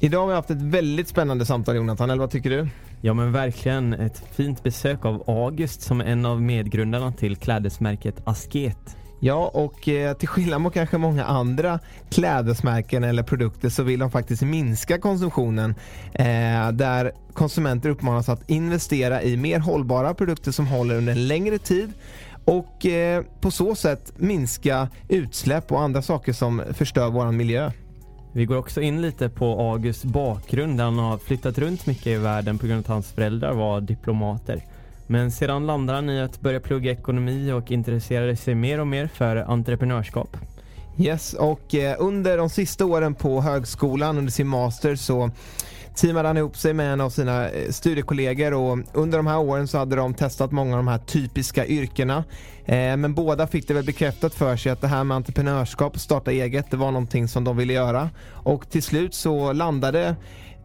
Idag har vi haft ett väldigt spännande samtal Jonathan, eller vad tycker du? Ja men verkligen ett fint besök av August som är en av medgrundarna till klädesmärket Asket. Ja, och eh, till skillnad mot kanske många andra klädesmärken eller produkter så vill de faktiskt minska konsumtionen. Eh, där konsumenter uppmanas att investera i mer hållbara produkter som håller under en längre tid och eh, på så sätt minska utsläpp och andra saker som förstör vår miljö. Vi går också in lite på Augusts bakgrund han har flyttat runt mycket i världen på grund av att hans föräldrar var diplomater. Men sedan landade han i att börja plugga ekonomi och intresserade sig mer och mer för entreprenörskap. Yes, och eh, under de sista åren på högskolan under sin master så teamade han ihop sig med en av sina eh, studiekollegor och under de här åren så hade de testat många av de här typiska yrkena. Eh, men båda fick det väl bekräftat för sig att det här med entreprenörskap och starta eget, det var någonting som de ville göra. Och till slut så landade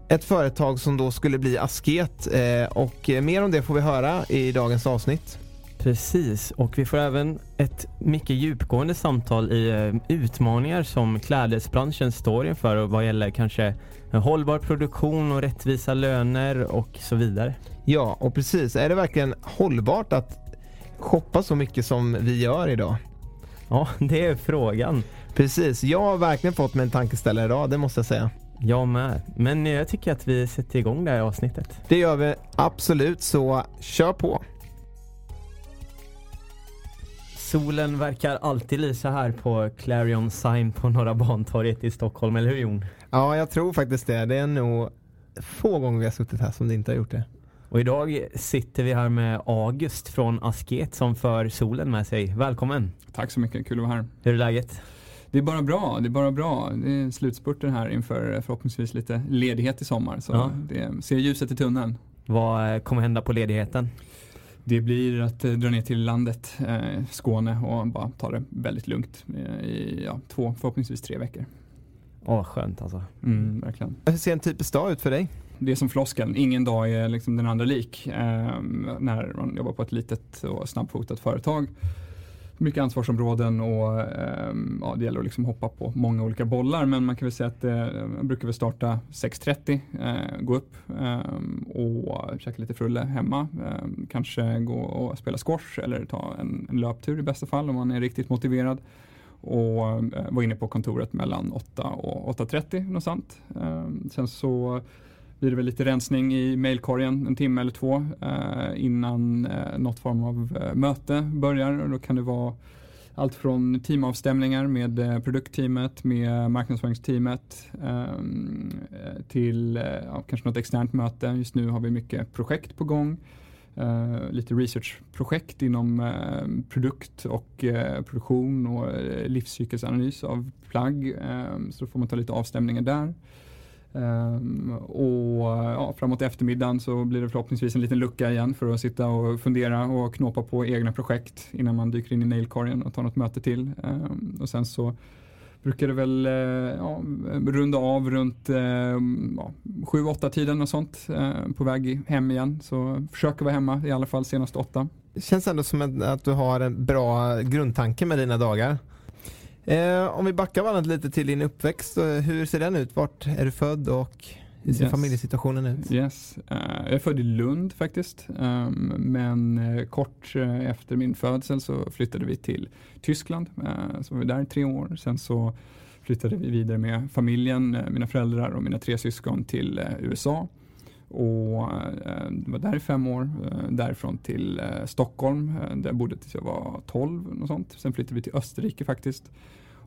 ett företag som då skulle bli Asket eh, och mer om det får vi höra i dagens avsnitt. Precis, och vi får även ett mycket djupgående samtal i utmaningar som klädesbranschen står inför och vad gäller kanske hållbar produktion och rättvisa löner och så vidare. Ja, och precis. Är det verkligen hållbart att shoppa så mycket som vi gör idag? Ja, det är frågan. Precis. Jag har verkligen fått mig en tankeställare idag, det måste jag säga. Jag med. Men jag tycker att vi sätter igång det här avsnittet. Det gör vi absolut, så kör på. Solen verkar alltid lysa här på Clarion Sign på Norra Bantorget i Stockholm, eller hur Jon? Ja, jag tror faktiskt det. Det är nog få gånger vi har suttit här som det inte har gjort det. Och idag sitter vi här med August från Asket som för solen med sig. Välkommen! Tack så mycket, kul att vara här. Hur är läget? Det är bara bra, det är bara bra. Det är slutspurten här inför förhoppningsvis lite ledighet i sommar. Så ja. det ser ljuset i tunneln. Vad kommer hända på ledigheten? Det blir att dra ner till landet, eh, Skåne och bara ta det väldigt lugnt eh, i ja, två, förhoppningsvis tre veckor. Åh, skönt alltså. Mm, verkligen. Hur ser en typisk dag ut för dig? Det är som floskeln, ingen dag är liksom den andra lik. Eh, när man jobbar på ett litet och snabbfotat företag. Mycket ansvarsområden och eh, ja, det gäller att liksom hoppa på många olika bollar. Men man kan väl säga att eh, jag brukar väl starta 6.30, eh, gå upp ehm, och käka lite frulle hemma. Ehm, kanske gå och spela squash eller ta en, en löptur i bästa fall om man är riktigt motiverad och eh, var inne på kontoret mellan 8 och 8.30 någonstans. sånt. Eh, sen så blir det väl lite rensning i mailkorgen en timme eller två eh, innan något form av möte börjar och då kan det vara allt från teamavstämningar med produktteamet, med marknadsföringsteamet till ja, kanske något externt möte. Just nu har vi mycket projekt på gång eh, lite researchprojekt inom eh, produkt och eh, produktion och eh, livscykelsanalys av plagg. Eh, så då får man ta lite avstämningar där. Um, och ja, framåt eftermiddagen så blir det förhoppningsvis en liten lucka igen för att sitta och fundera och knåpa på egna projekt innan man dyker in i mailkorgen och tar något möte till. Um, och sen så brukar det väl eh, ja, runda av runt eh, ja, 7-8 tiden och sånt eh, på väg hem igen. Så försöker vara hemma i alla fall senast 8. Det känns ändå som att du har en bra grundtanke med dina dagar. Eh, om vi backar bandet lite till din uppväxt, hur ser den ut? Vart är du född och hur ser yes. familjesituationen ut? Yes. Uh, jag är född i Lund faktiskt. Um, men uh, kort uh, efter min födsel så flyttade vi till Tyskland. så var vi där i tre år. Sen så flyttade vi vidare med familjen, mina föräldrar och mina tre syskon till USA och var där i fem år. Därifrån till Stockholm där jag bodde tills jag var 12. Och sånt. Sen flyttade vi till Österrike faktiskt.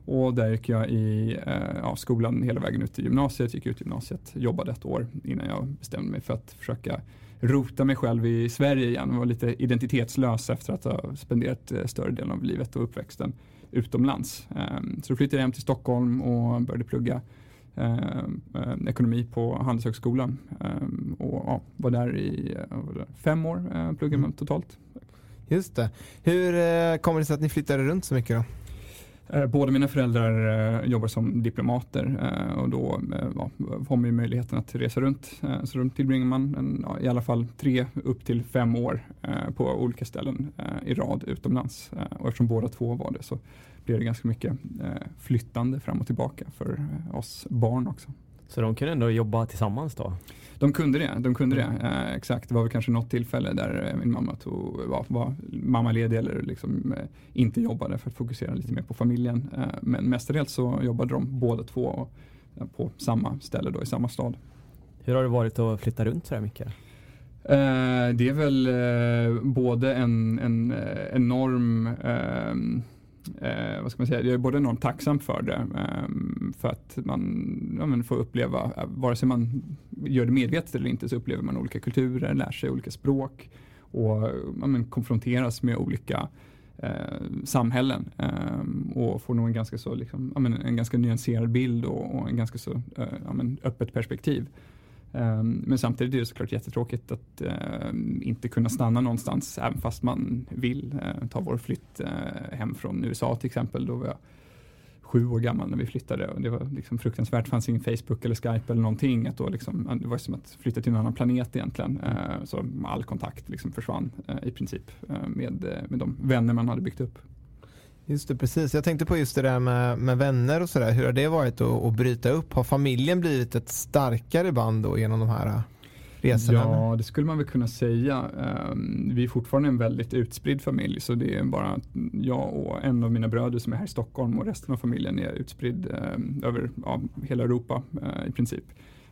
Och där gick jag i ja, skolan hela vägen ut till gymnasiet, gick ut gymnasiet, jobbade ett år innan jag bestämde mig för att försöka rota mig själv i Sverige igen och var lite identitetslös efter att ha spenderat större delen av livet och uppväxten utomlands. Ehm, så då flyttade jag hem till Stockholm och började plugga ehm, eh, ekonomi på Handelshögskolan ehm, och var där i fem år, eh, pluggade mm. totalt. Just det. Hur eh, kommer det sig att ni flyttade runt så mycket då? Eh, båda mina föräldrar eh, jobbar som diplomater eh, och då ja, har man möjligheten att resa runt. Så då tillbringar man en, ja, i alla fall tre upp till fem år på olika ställen i rad utomlands. Och eftersom båda två var det så blev det ganska mycket flyttande fram och tillbaka för oss barn också. Så de kunde ändå jobba tillsammans då? De kunde det, de kunde det. Eh, exakt, det var väl kanske något tillfälle där eh, min mamma tog, var, var mammaledig eller liksom, eh, inte jobbade för att fokusera lite mer på familjen. Eh, men mestadels så jobbade de båda två eh, på samma ställe då i samma stad. Hur har det varit att flytta runt så här mycket? Eh, det är väl både en, en enorm eh, vad ska man säga, jag är både enormt tacksam för det, eh, för att man ja, får uppleva, eh, vare sig man gör det medvetet eller inte, så upplever man olika kulturer, lär sig olika språk och ja, men, konfronteras med olika eh, samhällen eh, och får nog en ganska, så, liksom, ja, men, en ganska nyanserad bild och, och en ganska så eh, ja, men, öppet perspektiv. Ehm, men samtidigt är det såklart jättetråkigt att ehm, inte kunna stanna någonstans även fast man vill. Eh, ta vår flytt eh, hem från USA till exempel. Då var jag sju år gammal när vi flyttade och det var liksom fruktansvärt. Det fanns ingen Facebook eller Skype eller någonting. Att då liksom, det var som att flytta till en annan planet egentligen. Eh, så all kontakt liksom försvann i princip med, med de vänner man hade byggt upp. Just det, precis. Jag tänkte på just det där med, med vänner och sådär. Hur har det varit att, att bryta upp? Har familjen blivit ett starkare band då genom de här äh, resorna? Ja, det skulle man väl kunna säga. Ehm, vi är fortfarande en väldigt utspridd familj så det är bara jag och en av mina bröder som är här i Stockholm och resten av familjen är utspridd ehm, över ja, hela Europa äh, i princip.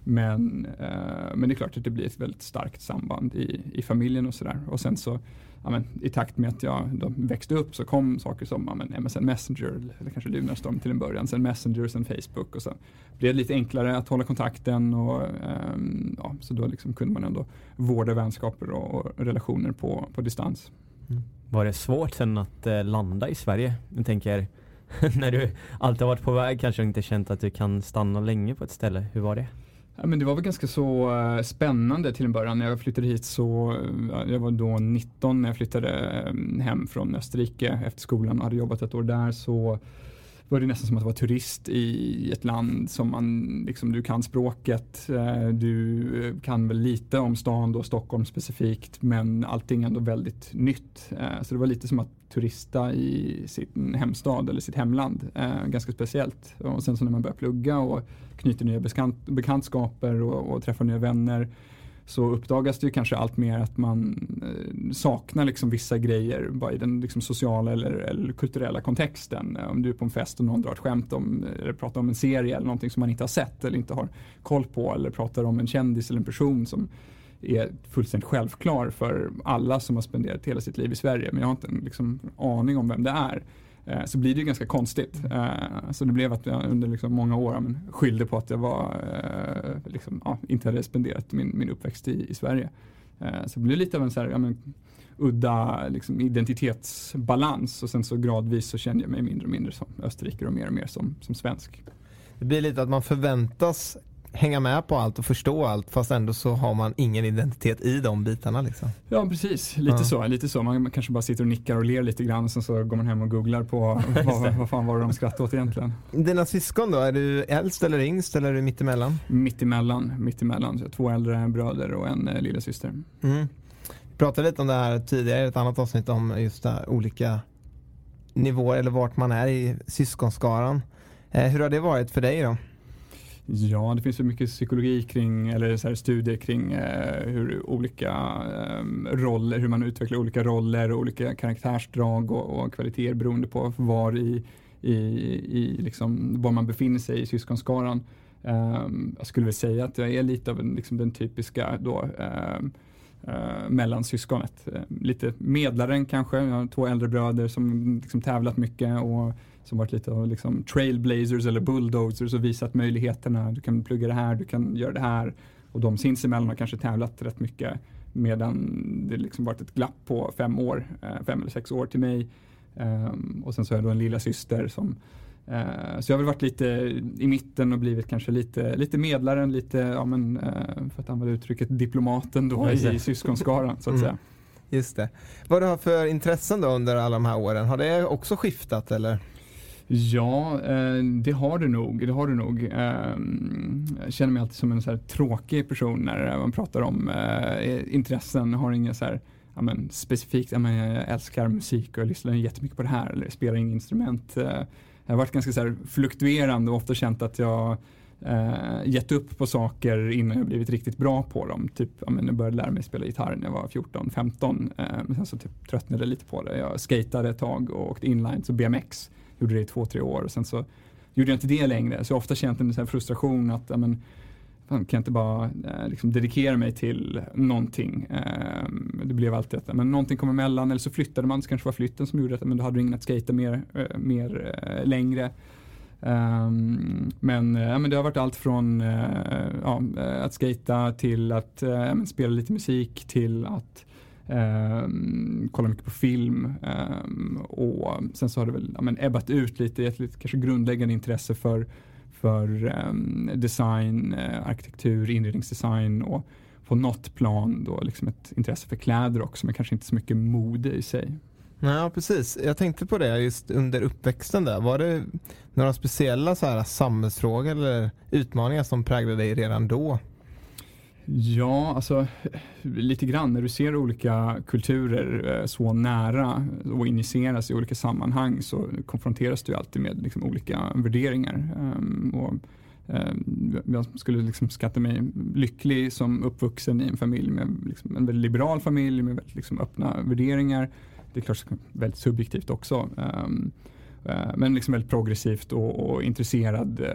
Men, äh, men det är klart att det blir ett väldigt starkt samband i, i familjen och sådär. Och sen så ja, men, i takt med att jag då växte upp så kom saker som ja, men, MSN Messenger eller kanske Lunarstorm till en början, sen Messenger, sen Facebook och sen blev det lite enklare att hålla kontakten och um, ja, så då liksom kunde man ändå vårda vänskaper och, och relationer på, på distans. Mm. Var det svårt sen att eh, landa i Sverige? Jag tänker när du alltid har varit på väg kanske inte känt att du kan stanna länge på ett ställe. Hur var det? Ja, men det var väl ganska så eh, spännande till en början. När jag flyttade hit så, jag var då 19 när jag flyttade mm, hem från Österrike efter skolan och hade jobbat ett år där så var det nästan som att vara turist i ett land som man, liksom, du kan språket, eh, du eh, kan väl lite om stan då, Stockholm specifikt, men allting är ändå väldigt nytt. så det var lite som att turista i sin hemstad eller sitt hemland. Eh, ganska speciellt. Och sen så när man börjar plugga och knyter nya bekant, bekantskaper och, och träffar nya vänner så uppdagas det ju kanske allt mer att man eh, saknar liksom vissa grejer bara i den liksom sociala eller, eller, kulturella kontexten. Eh, om du är på en fest och någon drar ett skämt om eh, eller pratar om en serie eller någonting som man inte har sett eller inte har koll på eller pratar om en kändis eller en person som är fullständigt självklar för alla som har spenderat hela sitt liv i Sverige men jag har inte en liksom, aning om vem det är. Eh, så blir det ganska konstigt. Eh, så det blev att jag under liksom många år skyllde på att jag var, eh, liksom, ja, inte hade spenderat min, min uppväxt i, i Sverige. Så det blev lite av en så här, ja, men, udda liksom, identitetsbalans och sen så gradvis så kände jag mig mindre och mindre som österrikare och mer och mer som, som svensk. Det blir lite att man förväntas hänga med på allt och förstå allt fast ändå så har man ingen identitet i de bitarna liksom. Ja precis, lite ja. så. Lite så. Man kanske bara sitter och nickar och ler lite grann och sen så går man hem och googlar på vad, vad fan var det de skrattade åt egentligen. Dina syskon då, är du äldst eller yngst eller är du mittemellan? Mittemellan, mittemellan. Två äldre bröder och en eh, lilla syster. Mm. Vi pratade lite om det här tidigare i ett annat avsnitt om just det olika nivåer eller vart man är i syskonskaran. Eh, hur har det varit för dig då? Ja, det finns så mycket psykologi kring, eller så studier kring eh, hur olika eh, roller, hur man utvecklar olika roller och olika karaktärsdrag och, och kvaliteter beroende på var i, i, i liksom, var man befinner sig i syskonskaran. Eh, jag skulle väl säga att jag är lite av en, liksom den typiska då, eh, Eh, mellan syskonet. Eh, lite medlaren kanske, jag har två äldre bröder som liksom tävlat mycket och som varit lite av liksom trailblazers eller bulldozers och visat möjligheterna. Du kan plugga det här, du kan göra det här. Och de sinsemellan har kanske tävlat rätt mycket medan det liksom varit ett glapp på fem år, eh, fem eller sex år till mig. Um, och sen så har jag då en lilla syster som så jag har väl varit lite i mitten och blivit kanske lite, lite medlaren, lite, ja men, uh, för att använda uttrycket, diplomaten då i, i syskonskaran så att mm. säga. Just det. Vad du har för intressen då under alla de här åren, har det också skiftat eller? Ja, eh, det har det nog. Det har det nog. jag känner mig alltid som en så tråkig person när man pratar om intressen. Jag har inga så här, ja, men, specifikt, ja, men, jag älskar musik och lyssnar jättemycket på det här eller spelar inga instrument jag har varit ganska så här fluktuerande och ofta känt att jag eh, gett upp på saker innan jag blivit riktigt bra på dem. Typ, ja, men jag började lära mig spela gitarr när jag var 14-15 eh, men sen så typ tröttnade jag lite på det. Jag skatade ett tag och åkte inlines och BMX. Gjorde det i två, tre år och sen så gjorde jag inte det längre. Så jag har ofta känt en sån frustration att ja, men, kan jag inte bara eh, liksom dedikera mig till någonting. Eh, det blev alltid att men någonting kom emellan eller så flyttade man, så kanske var flytten som gjorde att men då hade du ingen att skata mer, eh, mer eh, längre. Um, men, eh, ja, men det har varit allt från uh, ja, eh, att skata till att uh, spela lite musik till att um, kolla mycket på film. Um, och sen så har det väl ja, men ebbat ut lite, ett lite kanske grundläggande intresse för för um, design, eh, arkitektur, inredningsdesign och på något plan då liksom ett intresse för kläder också men kanske inte så mycket mode i sig. Ja precis, jag tänkte på det just under uppväxten där. Var det några speciella så här samhällsfrågor eller utmaningar som präglade dig redan då? Ja, alltså eh, lite grann när du ser olika kulturer eh, så nära och injiceras i olika sammanhang så konfronteras du alltid med liksom, olika värderingar. Ehm, och, ehm, jag skulle liksom skatta mig lycklig som uppvuxen i en familj med liksom, en väldigt liberal familj med väldigt liksom, öppna värderingar. Det är klart väldigt subjektivt också. Ehm, eh, men liksom väldigt progressivt och, och intresserad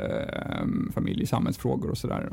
familj i samhällsfrågor och sådär.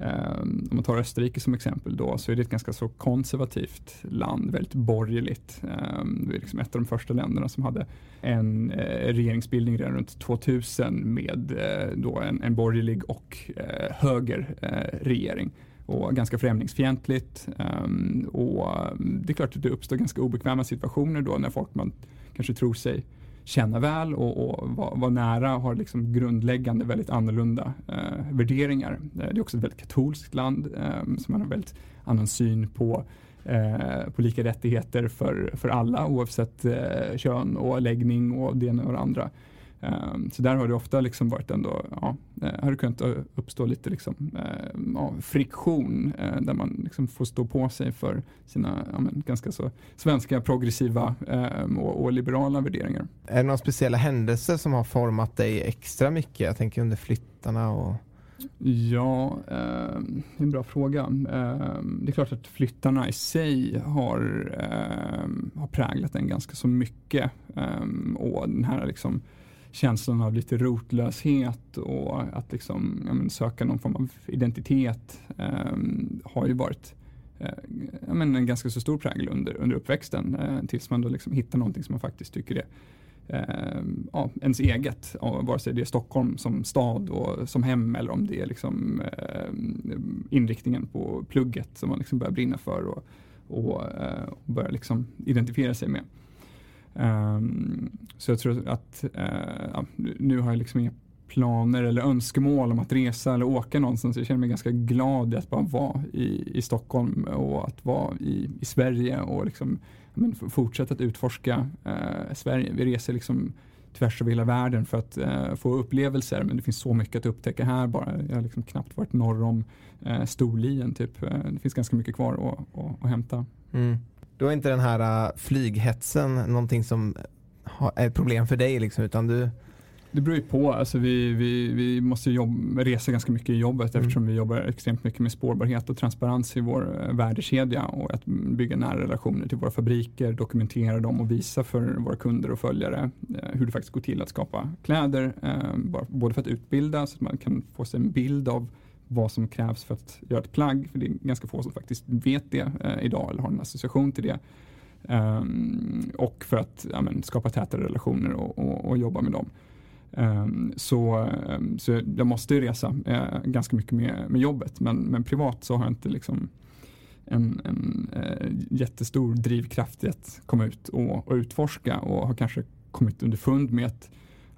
Um, om man tar Österrike som exempel då så är det ett ganska så konservativt land, väldigt borgerligt. Um, det är liksom ett av de första länderna som hade en uh, regeringsbildning redan runt 2000 med uh, då en, en borgerlig och uh, höger regering och ganska främlingsfientligt. Um, och det är klart att det uppstår ganska obekväma situationer då när folk man kanske tror sig känna väl och, och vara var nära har liksom grundläggande väldigt annorlunda eh, värderingar. Eh, det är också ett väldigt katolskt land eh, som man har väldigt annan syn på eh, på lika rättigheter för, för alla oavsett eh, kön och läggning och det ena och det andra. Um, så där har det ofta liksom varit ändå, ja, uh, har det kunnat uppstå lite liksom, uh, ja, friktion uh, där man liksom får stå på sig för sina ja, men, ganska så svenska progressiva ehm, och, och, liberala värderingar. Är det några speciella händelser som har format dig extra mycket? Jag tänker under flyttarna och Ja, eh, det är en bra fråga. Eh, det är klart att flyttarna i sig har, eh, har präglat den ganska så mycket. och den här liksom, känslan av lite rotlöshet och att liksom, men, söka någon form av identitet eh, har ju varit eh, men, en ganska så stor prägel under, under uppväxten eh, tills man då liksom hittar någonting som man faktiskt tycker är eh, ja, ens eget, vare sig det är Stockholm som stad och som hem eller om det är liksom, eh, inriktningen på plugget som man liksom börjar brinna för och, och, eh, och börjar liksom identifiera sig med. Um, så jag tror att uh, nu har jag liksom inga planer eller önskemål om att resa eller åka någonstans. Jag känner mig ganska glad i att bara vara i, i Stockholm och att vara i, i Sverige och liksom, men, fortsätta att utforska uh, Sverige. Vi reser liksom tvärs över hela världen för att uh, få upplevelser men det finns så mycket att upptäcka här bara. Jag har liksom knappt varit norr om uh, Storlien typ. det finns ganska mycket kvar att, att, att hämta. Mm. Då är inte den här uh, flyghetsen någonting som är ett problem för dig liksom, utan du Det beror ju på. Alltså vi, vi, vi måste jobba, resa ganska mycket i jobbet mm. eftersom vi jobbar extremt mycket med spårbarhet och transparens i vår eh, värdekedja och att bygga nära relationer till våra fabriker, dokumentera dem och visa för våra kunder och följare eh, hur det faktiskt går till att skapa kläder. Både för att utbilda så att man kan få sig en bild av vad som krävs för att göra ett plagg. För det är ganska få som faktiskt vet det eh, idag eller har en association till det. Um, och för att ja, men, skapa tätare relationer och, och, och jobba med dem. Um, så, um, så jag måste ju resa eh, ganska mycket med, med jobbet men, men privat så har jag inte liksom en, en eh, jättestor drivkraft i att komma ut och, och utforska och har kanske kommit underfund med att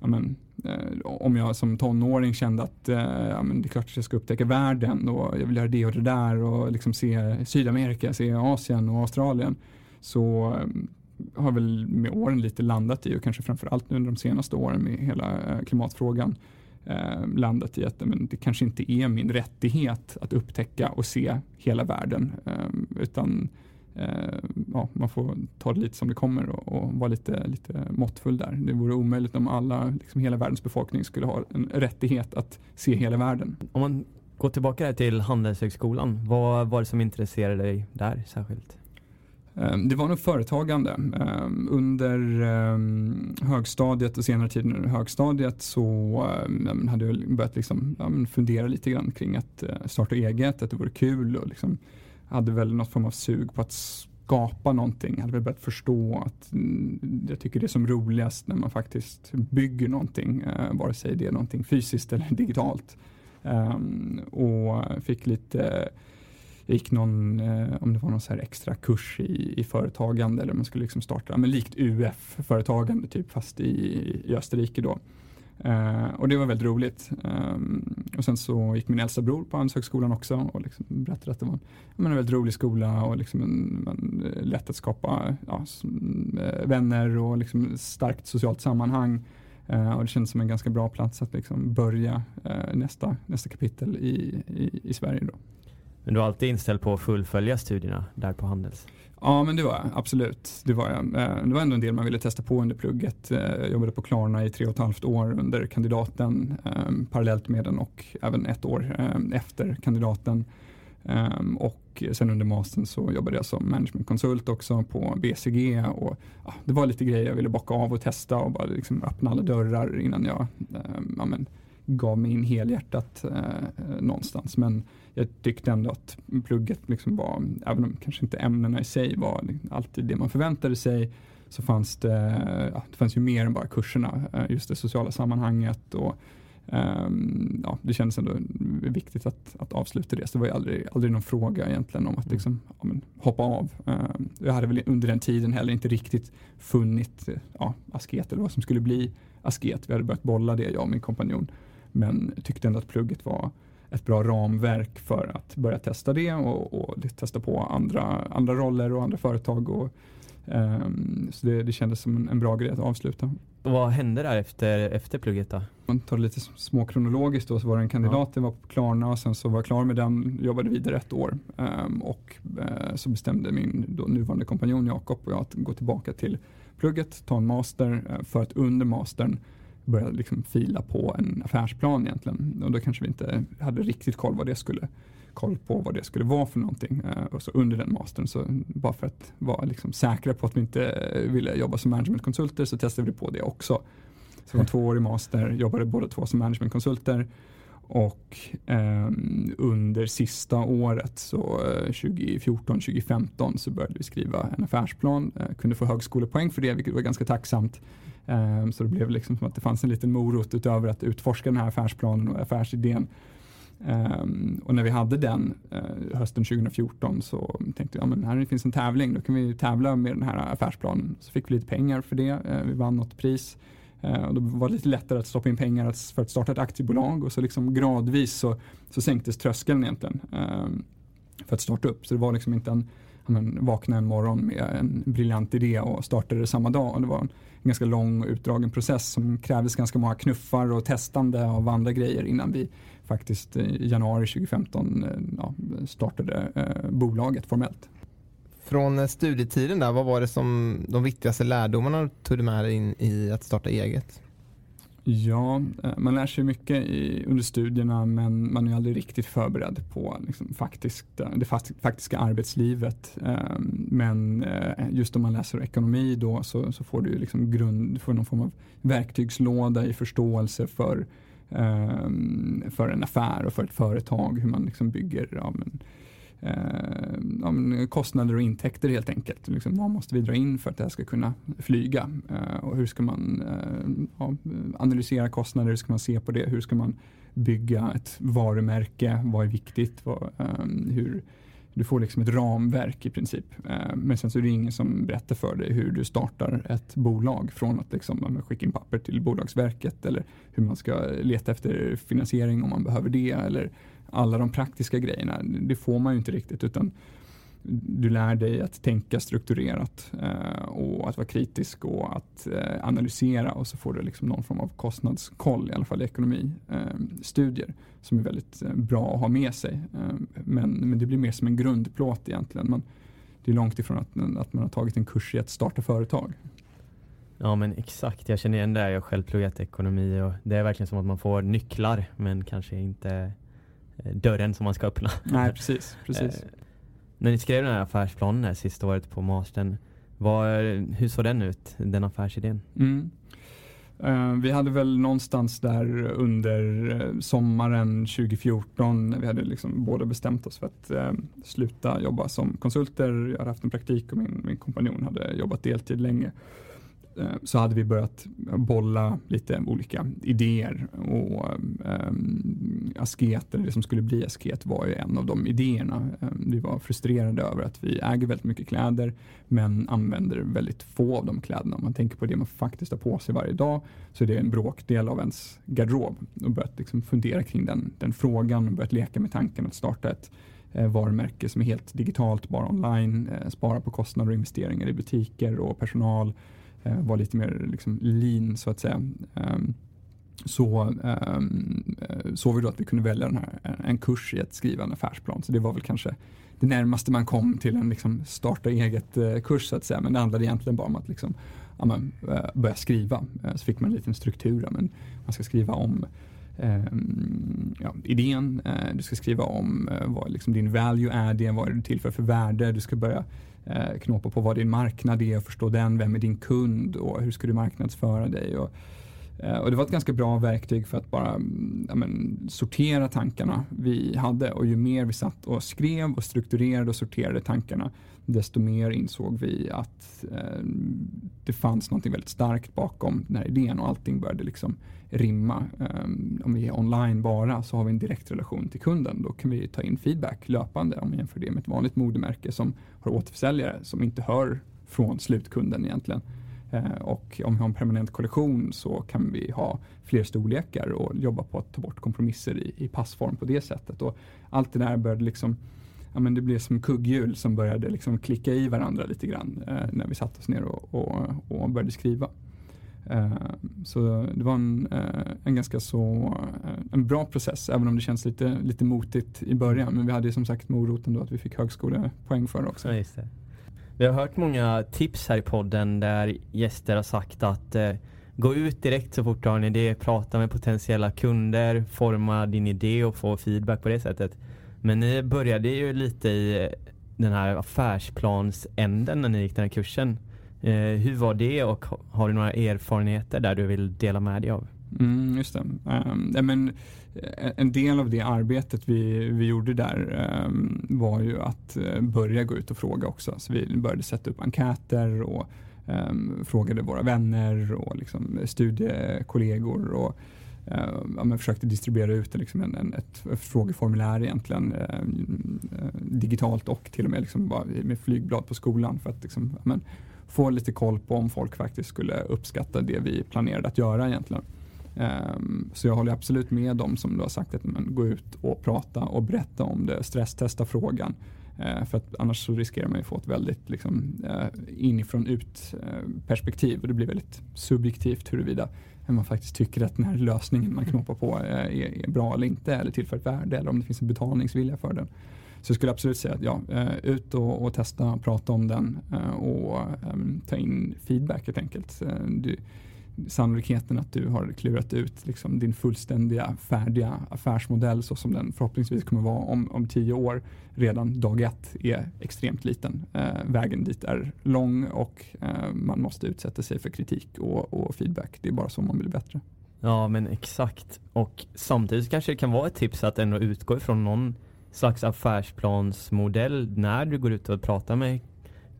men, eh, om jag som tonåring kände att eh, ja, men det är klart att jag ska upptäcka världen och jag vill göra det och det där och liksom se Sydamerika, se Asien och Australien så eh, har väl med åren lite landat i och kanske framförallt nu under de senaste åren med hela klimatfrågan eh, landat i att men, det kanske inte är min rättighet att upptäcka och se hela världen eh, utan eh, ja, man får ta det lite som det kommer och, och vara lite, lite måttfull där. Det vore omöjligt om alla, liksom hela världens befolkning skulle ha en rättighet att se hela världen. Om man går tillbaka till Handelshögskolan, vad var det som intresserade dig där särskilt? Ehm, det var nog företagande. Ehm, under högstadiet och senare tiden under högstadiet så hade jag börjat liksom fundera lite grann kring att eh, starta eget, att det vore kul och liksom hade väl något form av sug på att skapa någonting. Jag hade väl börjat förstå att mm, jag tycker det är som roligast när man faktiskt bygger någonting, eh, vare sig det är någonting fysiskt eller digitalt. Ehm, och fick lite jag gick någon, eh, om det var någon så här extra kurs i, i företagande eller man skulle liksom starta, men likt UF-företagande typ fast i, i Österrike då. Uh, och det var väldigt roligt. Um, och sen så gick min äldsta bror på Handelshögskolan också och liksom berättade att det var en, en väldigt rolig skola och liksom en, en, eh, lätt att skapa ja, eh, vänner och liksom starkt socialt sammanhang. Uh, och det kändes som en ganska bra plats att liksom börja uh, nästa, nästa kapitel i, i, i Sverige. Då. Men du var alltid inställd på att fullfölja studierna där på Handels? Ja, men det var jag. Absolut. Det var jag. Eh, det var ändå en del man ville testa på under plugget. Eh, jag jobbade på Klarna i tre och ett halvt år under kandidaten ehm, parallellt med den och även ett år ehm, efter kandidaten. Ehm, och sen under mastern så jobbade jag som managementkonsult också på BCG och ja, det var lite grejer jag ville bocka av och testa och bara liksom öppna alla dörrar innan jag ja, men, gav mig in helhjärtat eh, någonstans. Men jag tyckte ändå att plugget liksom var, även om kanske inte ämnena i sig var alltid det man förväntade sig, så fanns det, ja, det fanns ju mer än bara kurserna, eh, just det sociala sammanhanget och um, ja, det kändes ändå viktigt att, att avsluta det. Så det var ju aldrig, aldrig någon fråga egentligen om att mm. liksom, ja, men, hoppa av. Um, jag hade väl under den tiden heller inte riktigt funnit ja, asket eller vad som skulle bli asket. Vi hade börjat bolla det, jag och min kompanjon. Men tyckte ändå att plugget var ett bra ramverk för att börja testa det och, och testa på andra, andra roller och andra företag. Och, um, så det, det kändes som en, en, bra grej att avsluta. vad hände där efter, efter plugget då? Man tar det lite småkronologiskt då så var det en kandidat, ja. jag var på Klarna och sen så var jag klar med den, jobbade vidare ett år um, och uh, så bestämde min då nuvarande kompanjon Jakob och jag att gå tillbaka till plugget, ta en master uh, för att under mastern började liksom fila på en affärsplan egentligen. Och då kanske vi inte hade riktigt koll, vad det skulle, koll på vad det skulle vara för någonting. Uh, och så under den mastern, så bara för att vara liksom säkra på att vi inte ville jobba som managementkonsulter så testade vi på det också. Så det var två år i master, jobbade båda två som managementkonsulter. Och eh, under sista året, så eh, 2014-2015, så började vi skriva en affärsplan. Eh, kunde få högskolepoäng för det, vilket var ganska tacksamt. Um, så det blev liksom som att det fanns en liten morot utöver att utforska den här affärsplanen och affärsidén. Um, och när vi hade den uh, hösten 2014 så tänkte jag, ja, men här finns en tävling, då kan vi tävla med den här affärsplanen. Så fick vi lite pengar för det, uh, vi vann något pris. Uh, och då var det lite lättare att stoppa in pengar för att starta ett aktiebolag och så liksom gradvis så, så sänktes tröskeln egentligen för att starta upp. Så det var liksom inte en, men, vakna en morgon med en briljant idé och startade det samma dag. Och det var en ganska lång och utdragen process som krävdes ganska många knuffar och testande av andra grejer innan vi faktiskt eh, i januari 2015 eh, ja, startade eh, bolaget formellt. Från eh, studietiden där, vad var det som de viktigaste lärdomarna tog du med dig in i att starta eget? Ja, eh, man lär sig mycket i, under studierna men man är aldrig riktigt förberedd på liksom, faktiskt, eh, det faktiska arbetslivet. Ehm, men eh, just om man läser ekonomi då så, så får du liksom grund, får någon form av verktygslåda i förståelse för, ehm, för en affär och för ett företag, hur man liksom bygger ja, men, eh, kostnader och intäkter helt enkelt. Liksom, vad måste vi dra in för att det här ska kunna flyga? Eh, och hur ska man eh, ja, analysera kostnader? Hur ska man se på det? Hur ska man bygga ett varumärke? Vad är viktigt? Vad, ehm, hur, du får liksom ett ramverk i princip. Eh, men sen så är det ingen som berättar för dig hur du startar ett bolag från att liksom skicka in papper till Bolagsverket eller hur man ska leta efter finansiering om man behöver det eller alla de praktiska grejerna. Det får man ju inte riktigt utan du lär dig att tänka strukturerat eh, och att vara kritisk och att eh, analysera och så får du liksom någon form av kostnadskoll, i alla fall i ekonomistudier, eh, som är väldigt eh, bra att ha med sig. Eh, men, men det blir mer som en grundplåt egentligen. Man, det är långt ifrån att, att man har tagit en kurs i att starta företag. Ja men exakt, jag känner igen det. Jag har själv pluggat ekonomi och det är verkligen som att man får nycklar men kanske inte dörren som man ska öppna. Nej, precis. precis. Eh, när ni skrev den här affärsplanen här sista året på mastern, vad, hur såg den ut, den affärsidén? Mm. Uh, vi hade väl någonstans där under sommaren 2014, vi hade liksom båda bestämt oss för att uh, sluta jobba som konsulter. Jag hade haft en praktik och min, min kompanjon hade jobbat deltid länge. Eh, så hade vi börjat bolla lite olika idéer och ehm, um, asket, eller det som skulle bli asket var ju en av de idéerna. Um, vi var frustrerade över att vi äger väldigt mycket kläder men använder väldigt få av de kläderna. Om man tänker på det man faktiskt har på sig varje dag så är det en bråkdel av ens garderob och börjat liksom fundera kring den, den frågan och börjat leka med tanken att starta ett eh, varumärke som är helt digitalt, bara online, eh, spara på kostnader och investeringar i butiker och personal Eh, var lite mer liksom lean så att säga. Um, så um, såg vi då att vi kunde välja den här, en kurs i att skriva en affärsplan. Så det var väl kanske det närmaste man kom till en liksom starta eget-kurs eh, så att säga. Men det handlade egentligen bara om att liksom, ja, man, börja skriva. Så fick man en liten struktur. Men man ska skriva om Ehm, ja, idén, eh, du ska skriva om eh, vad liksom din value är, vad är du till för, för värde, du ska börja eh, knåpa på vad din marknad är och förstå den. Vem är din kund och hur ska du marknadsföra dig? Och, eh, och det var ett ganska bra verktyg för att bara ja, men, sortera tankarna vi hade och ju mer vi satt och skrev och strukturerade och sorterade tankarna desto mer insåg vi att eh, det fanns något väldigt starkt bakom den här idén och allting började liksom rimma. Um, om vi är online bara så har vi en direkt relation till kunden. Då kan vi ta in feedback löpande om vi jämför det med ett vanligt modemärke som har återförsäljare som inte hör från slutkunden egentligen. Eh, och om vi har en permanent kollektion så kan vi ha fler storlekar och jobba på att ta bort kompromisser i, i passform på det sättet. Och allt det där började liksom ja, men det blev som kugghjul som började liksom klicka i varandra lite grann eh, när vi satte oss ner och, och, och började skriva. Eh, så det var en, eh, en ganska så eh, en bra process även om det känns lite, lite motigt i början. Men vi hade som sagt moroten då att vi fick högskolepoäng för det också. Ja, det. Vi har hört många tips här i podden där gäster har sagt att eh, gå ut direkt så fort du har en idé, prata med potentiella kunder, forma din idé och få feedback på det sättet. Men ni började ju lite i den här affärsplansänden när ni gick den här kursen. Eh, hur var det och har du några erfarenheter där du vill dela med dig av? Mm, just det. Um, men, eh, en del av det arbetet vi, vi gjorde där um, var ju att eh, börja gå ut och fråga också. Så vi började sätta upp enkäter och um, frågade våra vänner och liksom studiekollegor och Eh, ja, ja, försökte distribuera ut liksom en, en, ett, ett frågeformulär egentligen eh, eh, digitalt och till och med liksom bara med flygblad på skolan för att liksom, men, få lite koll på om folk faktiskt skulle uppskatta det vi planerade att göra egentligen. Um, så jag håller absolut med dem som du har sagt att men, gå ut och prata och berätta om det, stresstesta frågan. Uh, för att annars så riskerar man ju få ett väldigt liksom, uh, inifrån ut uh, perspektiv och det blir väldigt subjektivt huruvida man faktiskt tycker att den här lösningen man knoppar på är, bra eller inte eller tillför ett värde eller om det finns en betalningsvilja för den. Så jag skulle absolut säga att ja, eh, ut och, och testa, prata om den eh, och um, ta in feedback helt enkelt. Eh, du, sannolikheten att du har klurat ut liksom din fullständiga färdiga affärsmodell så som den förhoppningsvis kommer vara om, om tio år redan dag ett är extremt liten. Eh, vägen dit är lång och eh, man måste utsätta sig för kritik och, och feedback. Det är bara så man blir bättre. Ja men exakt. Och samtidigt kanske det kan vara ett tips att ändå utgå ifrån någon slags affärsplansmodell när du går ut och pratar med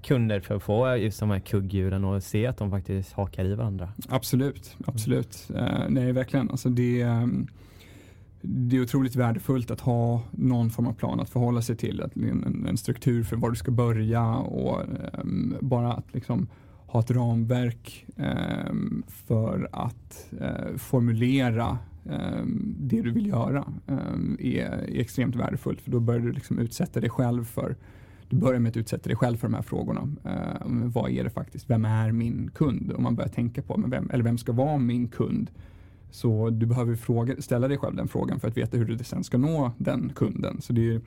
kunder för att få just de här kugghjulen och se att de faktiskt hakar i varandra. Absolut, absolut. Uh, nej, verkligen. Alltså det, um, det är otroligt värdefullt att ha någon form av plan att förhålla sig till. Att en, en struktur för var du ska börja och um, bara att liksom ha ett ramverk um, för att uh, formulera det du vill göra är, är, extremt värdefullt för då börjar du liksom utsätta dig själv för du börjar med att utsätta dig själv för de här frågorna. Eh, vad är det faktiskt? Vem är min kund? Om man börjar tänka på, men vem, eller vem ska vara min kund? Så du behöver fråga, ställa dig själv den frågan för att veta hur du sen ska nå den kunden. Så det är,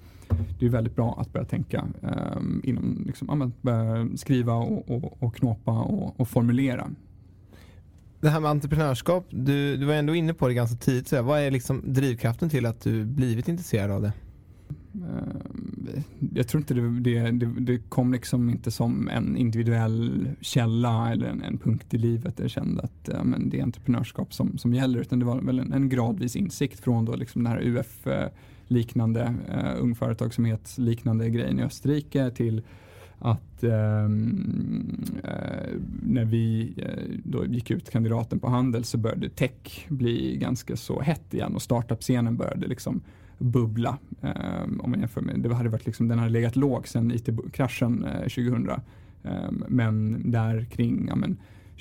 det är väldigt bra att börja tänka eh, inom, liksom, ja, skriva och, och, och knåpa och, och, formulera. Det här med entreprenörskap, du, du var ändå inne på det ganska tidigt. Så vad är liksom drivkraften till att du blivit intresserad av det? Eh, jag tror inte det, det, det, det, kom liksom inte som en individuell källa eller en, en punkt i livet där jag kände att ja, men det är entreprenörskap som, som gäller utan det var väl en, en gradvis insikt från då liksom den här UF eh, liknande eh, uh, ung företagsamhet liknande grejen i Österrike till att uh, när vi då gick ut kandidaten på handel så började tech bli ganska så hett igen och startup-scenen började liksom bubbla. Ehm, om man jämför med, det hade varit liksom, den hade legat låg sedan IT-kraschen eh, 2000. Ehm, men där kring ja, men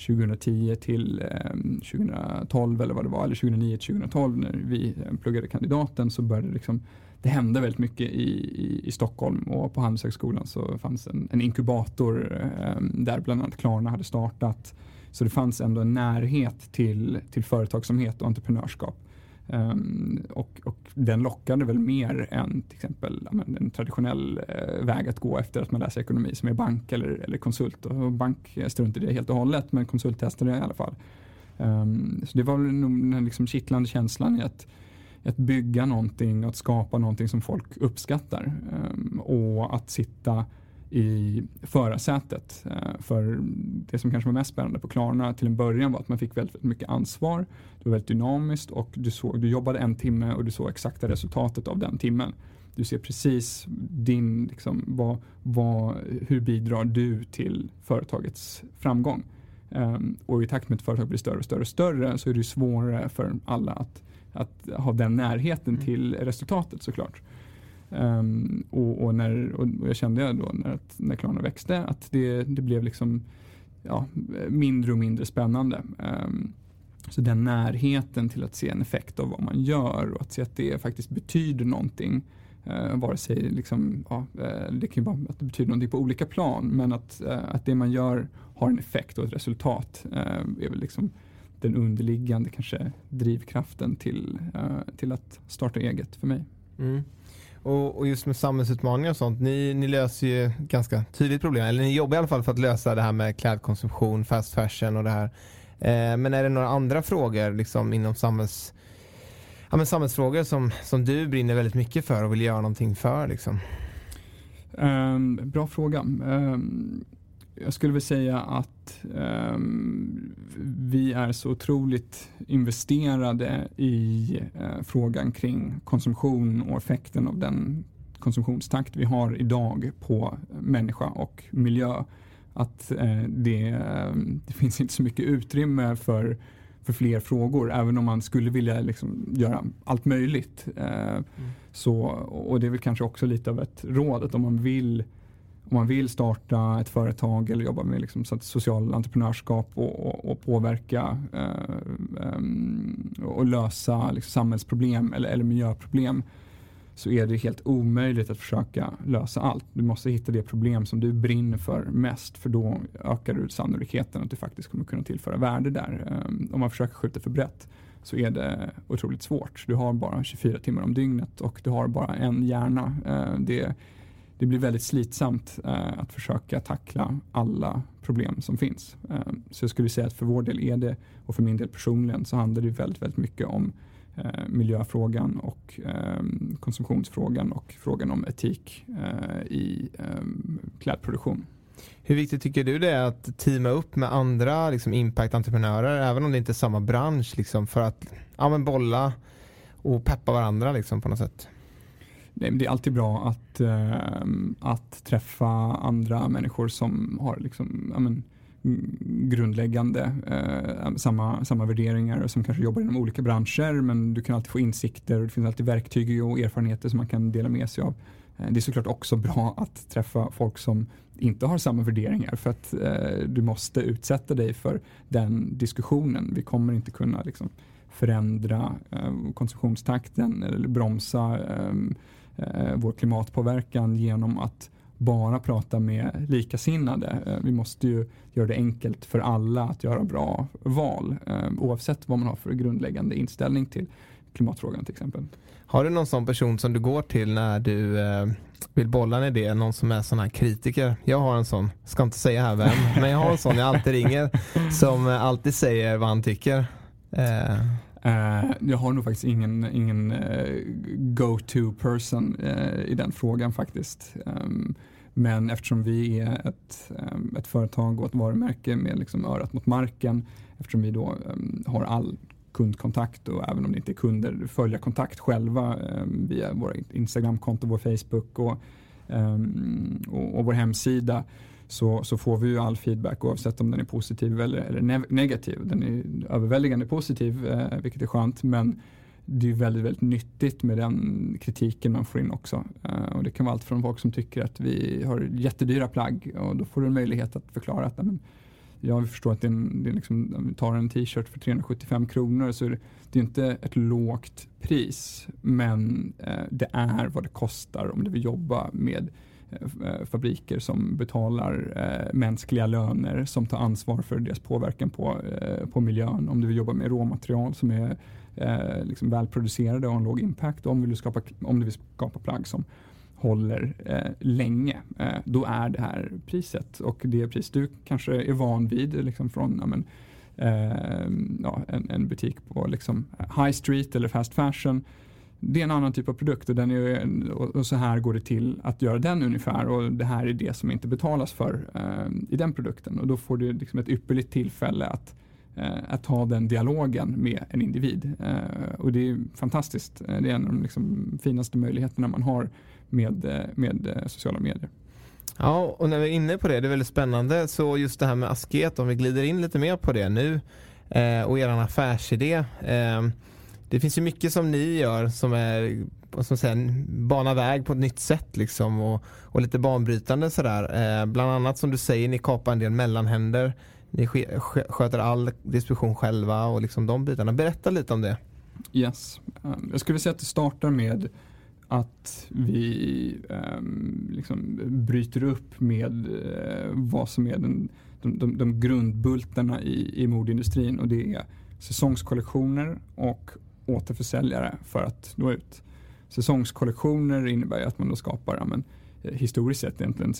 2010 till ehm, 2012 eller vad det var, eller 2009 till 2012 när vi eh, pluggade kandidaten så började det liksom det hände väldigt mycket i, i, i Stockholm och på Handelshögskolan så fanns en, en inkubator eh, där bland annat Klarna hade startat. Så det fanns ändå en närhet till, till företagsamhet och entreprenörskap. Um, och, och, den lockade väl mer än till exempel en traditionell eh, väg att gå efter att man läser ekonomi som är bank eller, eller konsult. Och bank struntade det helt och hållet men konsult testade det i alla fall. Um, så det var nog den liksom kittlande känslan i att, att bygga någonting, att skapa någonting som folk uppskattar. Um, och att sitta i förarsätet. Eh, för det som kanske var mest spännande på Klarna till en början var att man fick väldigt mycket ansvar. Det var väldigt dynamiskt och du, såg, du jobbade en timme och du såg exakta resultatet av den timmen. Du ser precis din, liksom, vad, vad, hur bidrar du till företagets framgång. Um, och i takt med att företag blir större och större och större så är det svårare för alla att, att ha den närheten mm. till resultatet såklart. Um, och, och, när, och jag kände då när, när Klarna växte att det, det blev liksom ja, mindre och mindre spännande. Um, så den närheten till att se en effekt av vad man gör och att se att det faktiskt betyder någonting. Uh, vare sig liksom, ja, eh, det kan ju vara att det betyder någonting på olika plan men att, uh, att det man gör har en effekt och ett resultat är väl liksom den underliggande kanske drivkraften till, till att starta eget för mig. Mm. Och, och, just med samhällsutmaningar och sånt, ni, ni löser ju ganska tydligt problem, eller ni jobbar i alla fall för att lösa det här med klädkonsumtion, fast fashion och det här. Eh, men är det några andra frågor liksom inom samhälls, ja, men samhällsfrågor som, som du brinner väldigt mycket för och vill göra någonting för? Liksom? Um, bra fråga. Um, jag skulle väl säga att um, vi är så otroligt investerade i uh, frågan kring konsumtion och effekten av den konsumtionstakt vi har idag på människa och miljö. Att uh, det, uh, det, finns inte så mycket utrymme för, för fler frågor, även om man skulle vilja liksom göra allt möjligt. Mm. Så, och det är väl kanske också lite av ett råd, att om man vill om man vill starta ett företag eller jobba med liksom, så social entreprenörskap och, och, och påverka eh, um, och lösa liksom, samhällsproblem eller, eller miljöproblem så är det helt omöjligt att försöka lösa allt. Du måste hitta det problem som du brinner för mest för då ökar du sannolikheten att du faktiskt kommer kunna tillföra värde där. Ehm, om man försöker skjuta för brett så är det otroligt svårt. Du har bara 24 timmar om dygnet och du har bara en hjärna. Ehm, det det blir väldigt slitsamt eh, att försöka tackla alla problem som finns. Eh, så jag skulle säga att för vår del är det, och för min del personligen, så handlar det väldigt, väldigt mycket om eh, miljöfrågan och eh, konsumtionsfrågan och frågan om etik eh, i eh, klädproduktion. Hur viktigt tycker du det är att teama upp med andra liksom, impact-entreprenörer, även om det inte är samma bransch, liksom, för att ja, men bolla och peppa varandra liksom, på något sätt? Det är alltid bra att, ehm, att träffa andra människor som har liksom, men, mm, grundläggande eh, samma, samma värderingar och som kanske jobbar inom olika branscher men du kan alltid få insikter och det finns alltid verktyg och erfarenheter som man kan dela med sig av. Eh, det är såklart också bra att träffa folk som inte har samma värderingar för att eh, du måste utsätta dig för den diskussionen. Vi kommer inte kunna liksom, förändra eh, konsumtionstakten eller bromsa ehm, eh, vår klimatpåverkan genom att bara prata med likasinnade. Eh, vi måste ju göra det enkelt för alla att göra bra val eh, oavsett vad man har för grundläggande inställning till klimatfrågan till exempel. Har du någon sån person som du går till när du eh, vill bolla en idé? Någon som är sån här kritiker? Jag har en sån, ska inte säga här vem, men jag har en sån jag alltid ringer som alltid säger vad han tycker. Eh. Uh, jag har nog faktiskt ingen, ingen uh, go-to person uh, i den frågan faktiskt. Um, men eftersom vi är ett, um, ett företag och ett varumärke med liksom örat mot marken, eftersom vi då um, har all kundkontakt och även om det inte är kunder, följa kontakt själva via våra Instagramkonto, vår Facebook och, och, och vår hemsida så, så får vi ju all feedback oavsett om den är positiv eller, eller negativ. Den är överväldigande positiv, eh, vilket är skönt, men det är väldigt, väldigt nyttigt med den kritiken man får in också. Eh, och det kan vara allt från folk som tycker att vi har jättedyra plagg och då får du en möjlighet att förklara att men, jag förstår att det är, en, det är liksom, om vi tar en t-shirt för 375 kronor så är det, det är inte ett lågt pris men eh, det är vad det kostar om du vill jobba med Eh, Eh, fabriker som betalar eh, mänskliga löner som tar ansvar för deras påverkan på, eh, på miljön. Om du vill jobba med råmaterial som är eh, liksom välproducerade och har en låg impact. Om du vill skapa, om du vill skapa plagg som håller eh, länge, eh, då är det här priset. Och det pris du kanske är van vid liksom från ja, men, eh, ja, en, en, butik på liksom high street eller fast fashion det är en annan typ av produkt och, den är, och så här går det till att göra den ungefär och det här är det som inte betalas för eh, i den produkten och då får du liksom ett ypperligt tillfälle att, eh, att ta den dialogen med en individ eh, och det är fantastiskt. Eh, det är en av de liksom finaste möjligheterna man har med, eh, med eh, sociala medier. Ja, och när vi är inne på det, det är väldigt spännande. Så just det här med asket, om vi glider in lite mer på det nu och er affärsidé. Det finns ju mycket som ni gör som är som säger, bana väg på ett nytt sätt liksom och, och lite banbrytande sådär. Eh, bland annat som du säger, ni kapar en del mellanhänder. Ni sköter all distribution själva och liksom de bitarna. Berätta lite om det. Yes. Eh, jag skulle säga att det startar med att vi um, liksom bryter upp med uh, vad som är den, de, de, de grundbultarna i, i modeindustrin och det är säsongskollektioner och återförsäljare för att nå ut. Säsongskollektioner innebär att man då skapar ja, men, eh, historiskt sett egentligen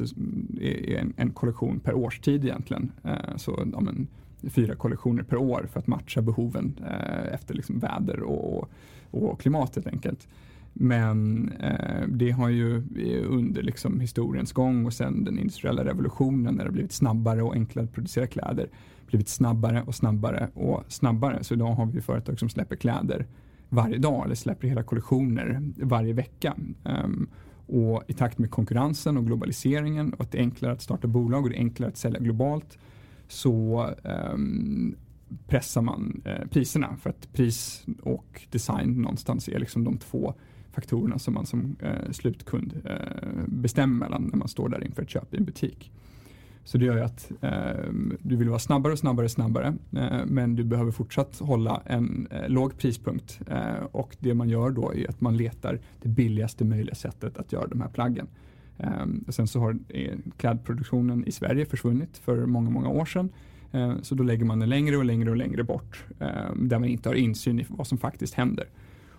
eh, en, en kollektion per årstid egentligen. Eh, så ja, men, fyra kollektioner per år för att matcha behoven eh, efter liksom väder och, och klimat helt enkelt. Men eh, det har ju under liksom historiens gång och sen den industriella revolutionen när det blivit snabbare och enklare att producera kläder blivit snabbare och snabbare och snabbare. Så idag har vi företag som släpper kläder varje dag eller släpper hela kollektioner varje vecka. Um, och i takt med konkurrensen och globaliseringen och att det är enklare att starta bolag och det är enklare att sälja globalt så um, pressar man eh, priserna för att pris och design någonstans är liksom de två faktorerna som man som eh, slutkund eh, bestämmer mellan när man står där inför ett köp i en butik. Så det gör ju att eh, du vill vara snabbare och snabbare och snabbare eh, men du behöver fortsatt hålla en eh, låg prispunkt eh, och det man gör då är att man letar det billigaste möjliga sättet att göra de här plaggen. Eh, sen så har eh, klädproduktionen i Sverige försvunnit för många, många år sedan eh, så då lägger man den längre och längre och längre bort eh, där man inte har insyn i vad som faktiskt händer.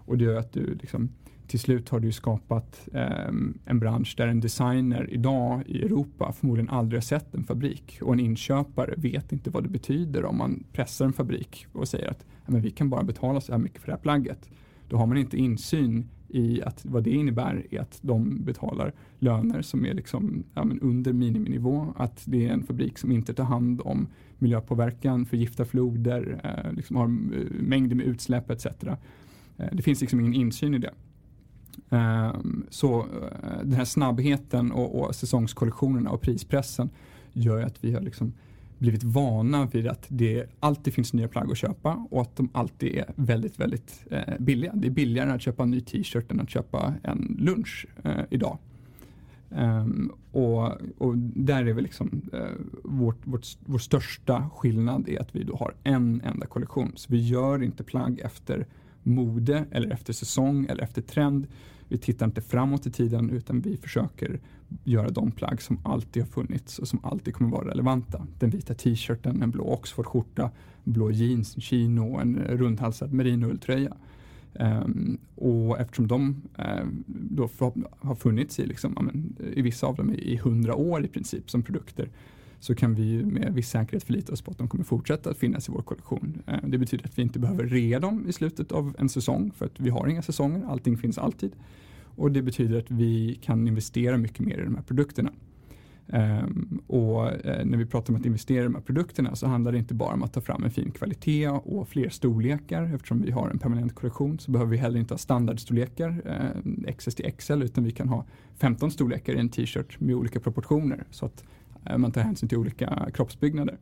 Och det gör att du liksom till slut har du skapat eh, en bransch där en designer idag i Europa förmodligen aldrig har sett en fabrik och en inköpare vet inte vad det betyder om man pressar en fabrik och säger att men vi kan bara betala så här mycket för det här plagget. Då har man inte insyn i att vad det innebär är att de betalar löner som är liksom, ja, under miniminivå. Att det är en fabrik som inte tar hand om miljöpåverkan, förgiftar floder, eh, liksom har eh, mängder med utsläpp etc. Eh, det finns liksom ingen insyn i det. Ehm, så eh, den här snabbheten och, och säsongskollektionerna och prispressen gör att vi har liksom blivit vana vid att det alltid finns nya plagg att köpa och att de alltid är väldigt, väldigt eh, billiga. Det är billigare att köpa en ny t-shirt än att köpa en lunch eh, idag. Um, och, och, där är väl liksom eh, vårt, vårt, vår största skillnad är att vi då har en enda kollektion. Så vi gör inte plagg efter mode eller efter säsong eller efter trend. Vi tittar inte framåt i tiden utan vi försöker göra de plagg som alltid har funnits och som alltid kommer vara relevanta. Den vita t-shirten, en blå Oxford-skjorta, blå jeans, en chino, en rundhalsad merinoulltröja. Um, ehm, och eftersom de um, då har funnits i, liksom, amen, i vissa av dem i hundra år i princip som produkter så kan vi med viss säkerhet förlita oss på att de kommer fortsätta att finnas i vår kollektion. Eh, det betyder att vi inte behöver rea dem i slutet av en säsong för att vi har inga säsonger, allting finns alltid. Och det betyder att vi kan investera mycket mer i de här produkterna. Um, och uh, när vi pratar om att investera i de här produkterna så handlar det inte bara om att ta fram en fin kvalitet och fler storlekar. Eftersom vi har en permanent kollektion så behöver vi heller inte ha standardstorlekar, eh, uh, XS till XL, utan vi kan ha 15 storlekar i en t-shirt med olika proportioner så att Eh, man tar hänsyn till olika kroppsbyggnader.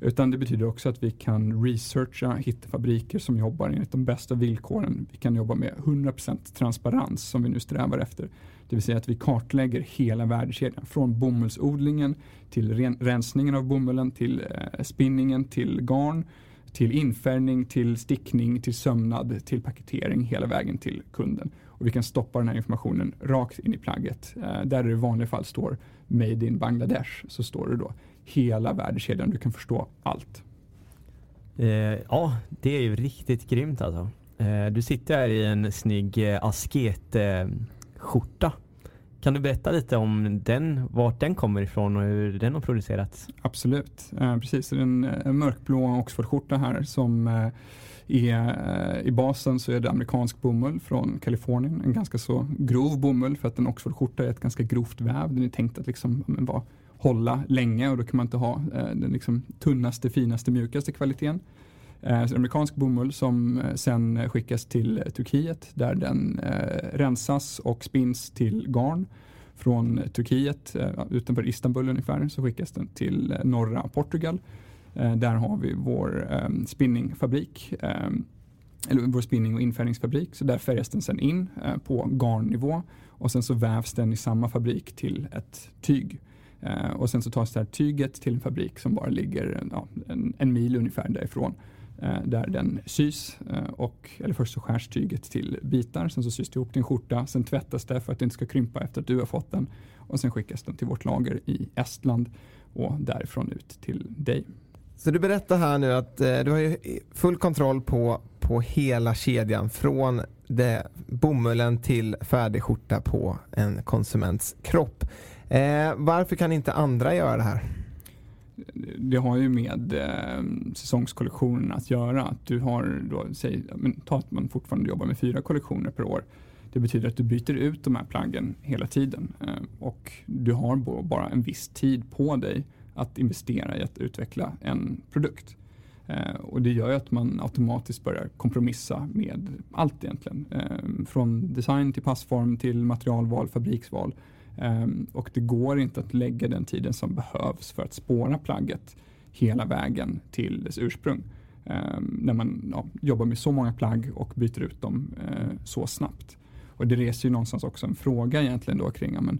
Utan det betyder också att vi kan researcha, hitta fabriker som jobbar enligt de bästa villkoren. Vi kan jobba med 100% transparens som vi nu strävar efter. Det vill säga att vi kartlägger hela värdekedjan från bomullsodlingen till rensningen av bomullen till eh, spinningen till garn till infärgning, till stickning, till sömnad, till paketering hela vägen till kunden. Och vi kan stoppa den här informationen rakt in i plagget. Eh, där det i vanliga fall står Made in Bangladesh så står det då hela värdekedjan. Du kan förstå allt. Eh, ja, det är ju riktigt grymt alltså. Eh, du sitter här i en snygg eh, asketskjorta. Eh, kan du berätta lite om den, vart den kommer ifrån och hur den har producerats? Absolut, eh, precis. Det är en, mörkblå Oxfordskjorta här som eh, är, eh, i basen så är det amerikansk bomull från Kalifornien. En ganska så grov bomull för att en Oxfordskjorta är ett ganska grovt väv. Den är tänkt att liksom, vara hålla länge och då kan man inte ha eh, den liksom tunnaste, finaste, mjukaste kvaliteten. Eh, amerikansk bomull som eh, sen skickas till Turkiet där den eh, rensas och spins till garn. Från Turkiet, eh, utanför Istanbul ungefär, så skickas den till norra Portugal. Där har vi vår ehm, spinningfabrik ehm, eller vår spinning och infärgningsfabrik. Så där färgas den sen in på garnnivå och sen så vävs den i samma fabrik till ett tyg. Eh, och sen så tas det här tyget till en fabrik som bara ligger ja, en, en, mil ungefär därifrån. Eh, där den sys. Eh, och, eller först så skärs tyget till bitar, sen så sys det ihop till en skjorta, sen tvättas det för att det inte ska krympa efter att du har fått den. Och sen skickas den till vårt lager i Estland och därifrån ut till dig. Så du berättar här nu att eh, du har full kontroll på, på hela kedjan från det, bomullen till färdig skjorta på en konsuments kropp. Eh, varför kan inte andra göra det här? Det har ju med eh, säsongskollektionen att göra. Att du har då, säg, men, ta att man fortfarande jobbar med fyra kollektioner per år. Det betyder att du byter ut de här plaggen hela tiden eh, och du har bara en viss tid på dig att investera i att utveckla en produkt. Eh, och det gör ju att man automatiskt börjar kompromissa med allt egentligen. Eh, från design till passform till materialval, fabriksval Ehm, och det går inte att lägga den tiden som behövs för att spåra plagget hela vägen till dess ursprung. Ehm, när man ja, jobbar med så många plagg och byter ut dem eh, så snabbt. Och det reser ju någonstans också en fråga egentligen då kring men,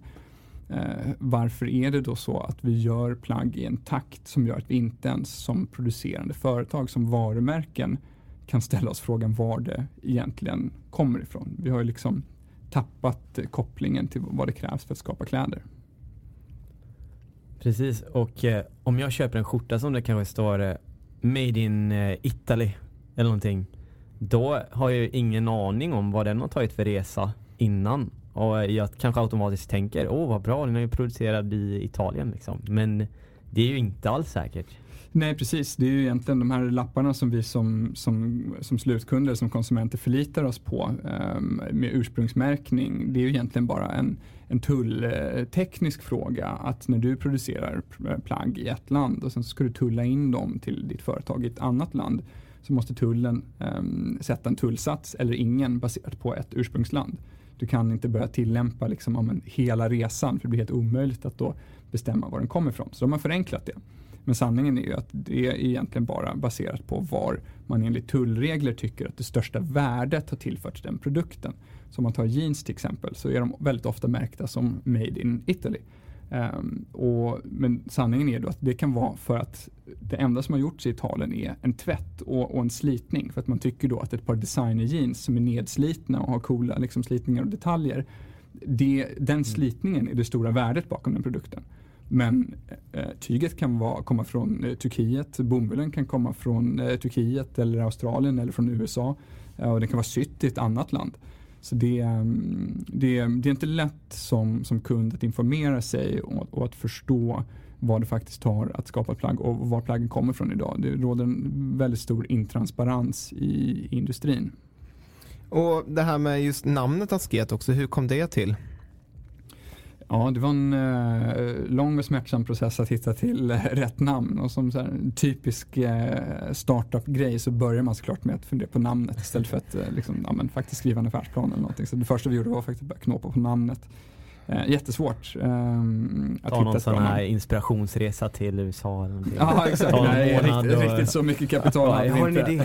eh, varför är det då så att vi gör plagg i en takt som gör att vi inte ens som producerande företag, som varumärken kan ställa oss frågan var det egentligen kommer ifrån. Vi har ju liksom tappat kopplingen till vad det krävs för att skapa kläder. Precis, och eh, om jag köper en skjorta som det kanske står eh, Made in eh, Italy eller någonting. Då har jag ju ingen aning om vad den har tagit för resa innan. Och eh, jag kanske automatiskt tänker, åh vad bra, den är ju producerad i Italien liksom. Men det är ju inte alls säkert. Nej precis, det är ju egentligen de här lapparna som vi som, som, som slutkunder, som konsumenter förlitar oss på um, med ursprungsmärkning. Det är ju egentligen bara en, en tullteknisk fråga att när du producerar eh, plagg i ett land och sen ska du tulla in dem till ditt företag i ett annat land så måste tullen um, sätta en tullsats eller ingen baserat på ett ursprungsland. Du kan inte börja tillämpa liksom, om en, hela resan för det blir helt omöjligt att då bestämma var den kommer ifrån. Så de har förenklat det. Men sanningen är ju att det är egentligen bara baserat på var man enligt tullregler tycker att det största värdet har tillförts den produkten. Så om man tar jeans till exempel så är de väldigt ofta märkta som Made in Italy. Um, och, men sanningen är då att det kan vara för att det enda som har gjorts i Italien är en tvätt och, och en slitning. För att man tycker då att ett par designer jeans som är nedslitna och har coola liksom, slitningar och detaljer. Det, den mm. slitningen är det stora värdet bakom den produkten. Men eh, tyget kan vara, komma från eh, Turkiet, bomullen kan komma från eh, Turkiet eller Australien eller från USA eh, och det kan vara sytt i ett annat land. Så det, mm, det, det är inte lätt som, som kund att informera sig och, och, att förstå vad det faktiskt tar att skapa ett plagg och var plaggen kommer från idag. Det råder en väldigt stor intransparens i industrin. Och det här med just namnet Asket också, hur kom det till? Ja, det var en eh, lång och smärtsam process att hitta till eh, rätt namn. Och som så här, typisk eh, startup-grej så börjar man såklart med att fundera på namnet istället för att eh, liksom, ja, faktiskt skriva en affärsplan eller någonting. Så det första vi gjorde var faktiskt att börja knåpa på namnet. Eh, jättesvårt eh, att Ta någon sån här inspirationsresa till USA eller. Ja exakt, Nej, riktigt, och... riktigt så mycket kapital vi inte. Har idé?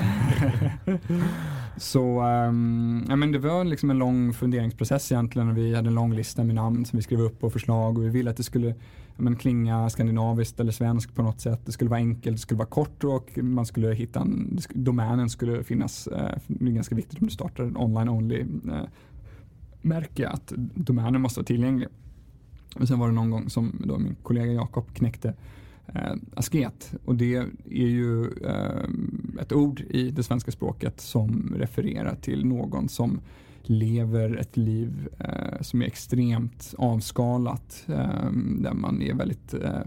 Så um, ja, men det var liksom en lång funderingsprocess egentligen och vi hade en lång lista med namn som vi skrev upp och förslag och vi ville att det skulle ja, men, klinga skandinaviskt eller svenskt på något sätt. Det skulle vara enkelt, det skulle vara kort och man skulle hitta en, domänen skulle finnas. Eh, det är ganska viktigt om du startar en online only eh, märke att domänen måste vara tillgänglig. Och sen var det någon gång som då min kollega Jakob knäckte eh, asket och det är ju eh, ett ord i det svenska språket som refererar till någon som lever ett liv eh, som är extremt avskalat eh, där man är väldigt eh,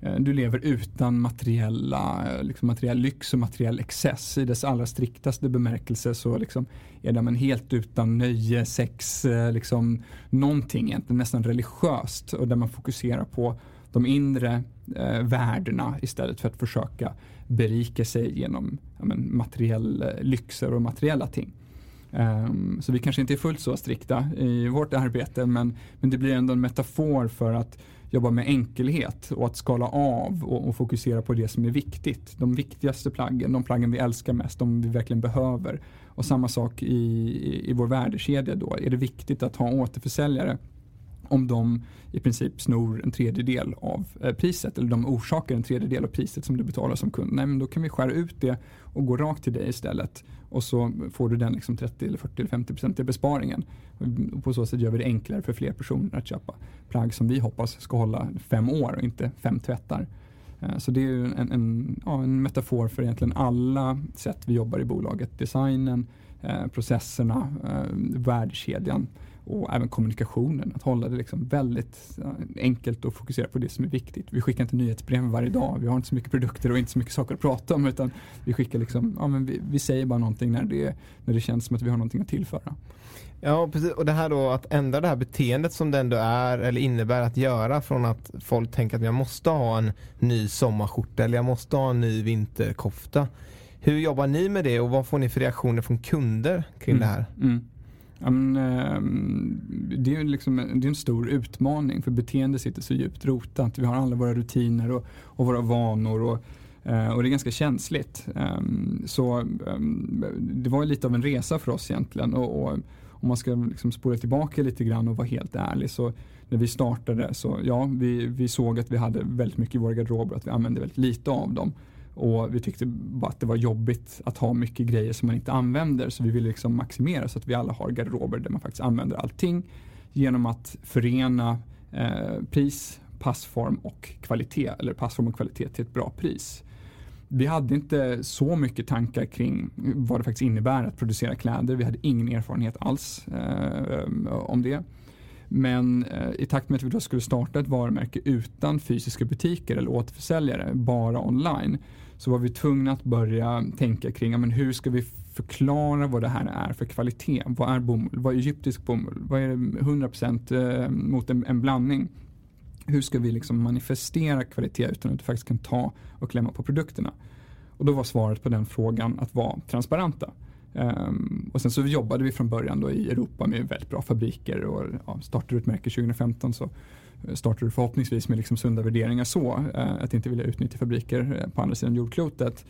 eh du lever utan materiella, eh, liksom materiell lyx och materiell excess. I dess allra striktaste bemärkelse så liksom är det helt utan nöje, sex, eh, liksom någonting egentligen nästan religiöst och där man fokuserar på de inre eh, värdena istället för att försöka berika sig genom ja, men, materiell eh, lyxer och materiella ting. Um, så vi kanske inte är fullt så strikta i vårt arbete men, men det blir ändå en metafor för att jobba med enkelhet och att skala av och, och, fokusera på det som är viktigt. De viktigaste plaggen, de plaggen vi älskar mest, de vi verkligen behöver. Och samma sak i, i, i vår värdekedja då. Är det viktigt att ha återförsäljare om de i princip snor en tredjedel av eh, priset eller de orsakar en tredjedel av priset som du betalar som kund. Nej, men då kan vi skära ut det och gå rakt till dig istället och så får du den liksom 30 eller 40 eller 50 procentiga besparingen. Och på så sätt gör vi det enklare för fler personer att köpa plagg som vi hoppas ska hålla fem år och inte fem tvättar. Eh, så det är en, en, ja, en metafor för egentligen alla sätt vi jobbar i bolaget. Designen, eh, processerna, eh, värdekedjan och även kommunikationen. Att hålla det liksom väldigt enkelt och fokusera på det som är viktigt. Vi skickar inte nyhetsbrev varje dag. Vi har inte så mycket produkter och inte så mycket saker att prata om utan vi skickar liksom, ja, men vi, vi säger bara någonting när det, när det känns som att vi har någonting att tillföra. Ja precis och det här då att ändra det här beteendet som det ändå är eller innebär att göra från att folk tänker att jag måste ha en ny sommarskjorta eller jag måste ha en ny vinterkofta. Hur jobbar ni med det och vad får ni för reaktioner från kunder kring mm. det här? Mm. Ja, men, ehm, det, är liksom, det är en stor utmaning för beteende sitter så djupt rotat. Vi har alla våra rutiner och, och våra vanor och, eh, och det är ganska känsligt. Ehm, så ehm, det var lite av en resa för oss egentligen. Och, och om man ska liksom spola tillbaka lite grann och vara helt ärlig så när vi startade så ja, vi, vi såg att vi hade väldigt mycket i våra garderober att vi använde väldigt lite av dem. Och vi tyckte bara att det var jobbigt att ha mycket grejer som man inte använder så vi ville liksom maximera så att vi alla har garderober där man faktiskt använder allting genom att förena eh, pris, passform och kvalitet eller passform och kvalitet till ett bra pris. vi hade inte så mycket tankar kring vad det faktiskt innebär att producera kläder. Vi hade ingen erfarenhet alls eh, om det. Men eh, i takt med att vi då skulle starta ett varumärke utan fysiska butiker eller återförsäljare, bara online, så var vi tvungna att börja tänka kring ja, men hur ska vi förklara vad det här är för kvalitet. Vad är bomull? Vad är egyptisk bomull? Vad är 100% eh, mot en, en blandning? Hur ska vi liksom manifestera kvalitet utan att du faktiskt kan ta och klämma på produkterna? Och då var svaret på den frågan att vara transparenta. Um, och sen så jobbade vi från början då i Europa med väldigt bra fabriker och ja, startade ett märke 2015 så startar startade du förhoppningsvis med liksom sunda värderingar så, eh, att inte vilja utnyttja fabriker eh, på andra sidan jordklotet.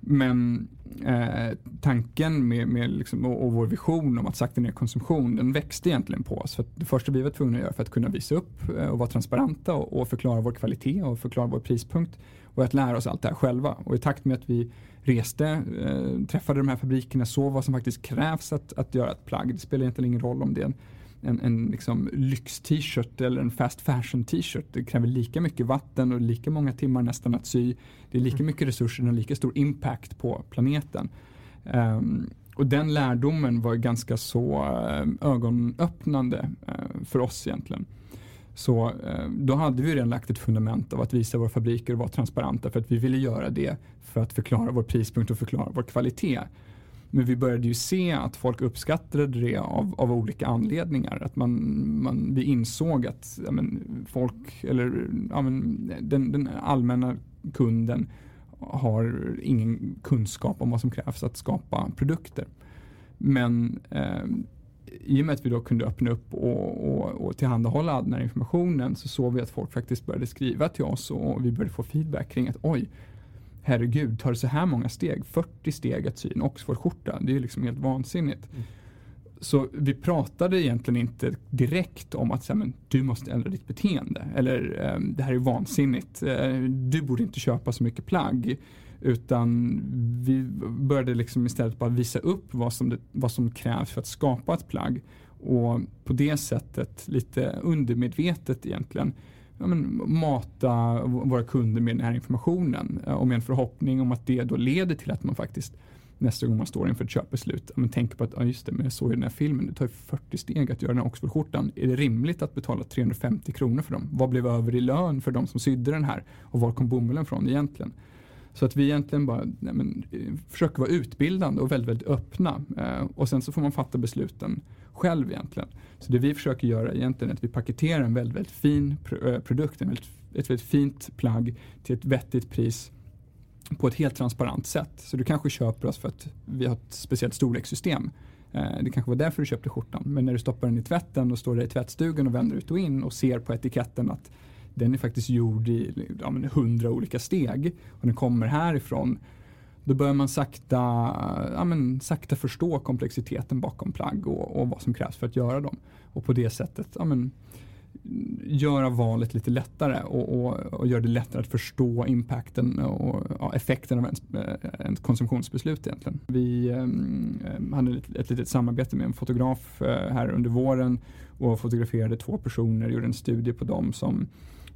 Men eh, tanken med, med liksom, och, och, vår vision om att sakta ner konsumtion den växte egentligen på oss. För det första vi var tvungna att göra för att kunna visa upp eh, och vara transparenta och, och, förklara vår kvalitet och förklara vår prispunkt och att lära oss allt det här själva. Och i takt med att vi reste, eh, träffade de här fabrikerna, såg vad som faktiskt krävs att, att göra ett plagg. Det spelar egentligen ingen roll om det är en en, en liksom lyx-t-shirt eller en fast fashion t-shirt. Det kräver lika mycket vatten och lika många timmar nästan att sy. Det är lika mm. mycket resurser och lika stor impact på planeten. Um, och den lärdomen var ganska så uh, ögonöppnande uh, för oss egentligen. Så uh, då hade vi redan lagt ett fundament av att visa våra fabriker och vara transparenta för att vi ville göra det för att förklara vår prispunkt och förklara vår kvalitet. Men vi började ju se att folk uppskattade det av, av olika anledningar. Att man, man, vi insåg att ja, men, folk, eller ja, men, den, den allmänna kunden har ingen kunskap om vad som krävs att skapa produkter. Men eh, i och med att vi då kunde öppna upp och, och, och tillhandahålla den här informationen så såg vi att folk faktiskt började skriva till oss och vi började få feedback kring att oj, herregud, tar det så här många steg? 40 steg att sy en Oxfordskjorta, det är liksom helt vansinnigt. Mm. Så vi pratade egentligen inte direkt om att säga, men, du måste ändra ditt beteende eller ehm, det här är vansinnigt, uh, du borde inte köpa så mycket plagg. Utan vi började liksom istället bara visa upp vad som, det, vad som krävs för att skapa ett plagg. Och på det sättet, lite undermedvetet egentligen, ja, men, mata våra kunder med den här informationen eh, och med en förhoppning om att det då leder till att man faktiskt nästa gång man står inför ett köpbeslut men tänker på att ja, just det, men jag såg ju den här filmen, det tar 40 steg att göra den här Oxfordskjortan. Är det rimligt att betala 350 kronor för dem? Vad blev över i lön för de som sydde den här? Och var kom bomullen från egentligen? Så att vi egentligen bara nej, men, eh, försöker vara utbildande och väldigt, väldigt öppna. Eh, och sen så får man fatta besluten själv egentligen. Så det vi försöker göra egentligen är att vi paketerar en väldigt, väldigt fin eh, produkt, en väldigt, ett väldigt fint plagg till ett vettigt pris på ett helt transparent sätt. Så du kanske köper oss för att vi har ett speciellt storlekssystem. Eh, det kanske var därför du köpte skjortan. Men när du stoppar den i tvätten och står där i tvättstugan och vänder ut och in och ser på etiketten att den är faktiskt gjord i hundra ja, olika steg och den kommer härifrån då börjar man sakta, ja, men, sakta förstå komplexiteten bakom plagg och, och, vad som krävs för att göra dem. Och på det sättet ja, men, göra valet lite lättare och, och, och göra det lättare att förstå impacten och ja, effekten av ens, eh, ens, konsumtionsbeslut egentligen. Vi eh, hade ett, ett litet samarbete med en fotograf eh, här under våren och fotograferade två personer, gjorde en studie på dem som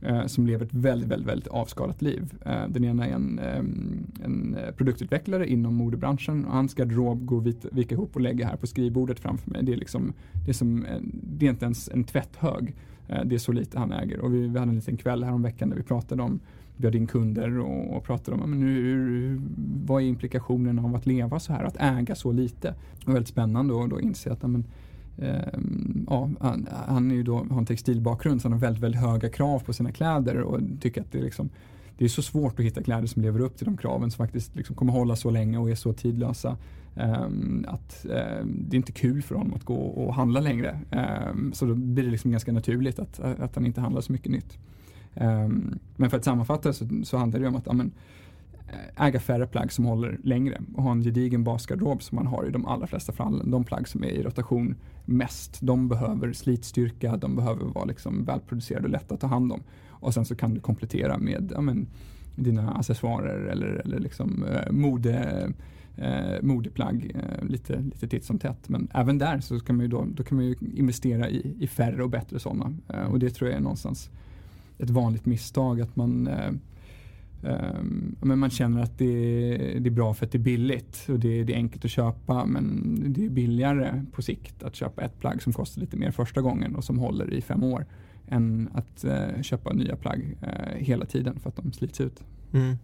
Eh, som lever ett väldigt, väldigt, väldigt avskalat liv. Eh, den ena är en, ehm, en eh, produktutvecklare inom modebranschen och hans garderob går att vika ihop och lägga här på skrivbordet framför mig. Det är, liksom, det är, som, det är inte ens en tvätthög. Det är så lite han äger och vi, vi hade en liten kväll här om veckan där vi pratade om bjöd in kunder och, och pratade om men hur, hur, vad är implikationen av att leva så här, att äga så lite. Det var väldigt spännande att då inse att men, Ehm, ja, han, han är ju då, har en textilbakgrund så han har väldigt, väldigt höga krav på sina kläder och tycker att det är, liksom, det är så svårt att hitta kläder som lever upp till de kraven som faktiskt liksom kommer hålla så länge och är så tidlösa. Um, att um, det är inte kul för honom att gå och handla längre. Um, så då blir det liksom ganska naturligt att, att han inte handlar så mycket nytt. men för att sammanfatta så, så handlar det om att amen, Eh, Eh, äga färre plagg som håller längre och ha en gedigen basgarderob som man har i de allra flesta fallen. De plagg som är i rotation mest, de behöver slitstyrka, de behöver vara liksom välproducerade och lätta att ta hand om. Och sen så kan du komplettera med ja, men, dina accessoarer eller, eller liksom, eh, mode, eh, modeplagg eh, lite, lite titt som tätt. Men även där så kan man ju då, då kan man ju investera i, i färre och bättre sådana. Eh, och det tror jag är någonstans ett vanligt misstag att man eh, Um, men man känner att det, det, är bra för att det är billigt och det, det, är enkelt att köpa men det är billigare på sikt att köpa ett plagg som kostar lite mer första gången och som håller i fem år än att uh, köpa nya plagg uh, hela tiden för att de slits ut. Mm.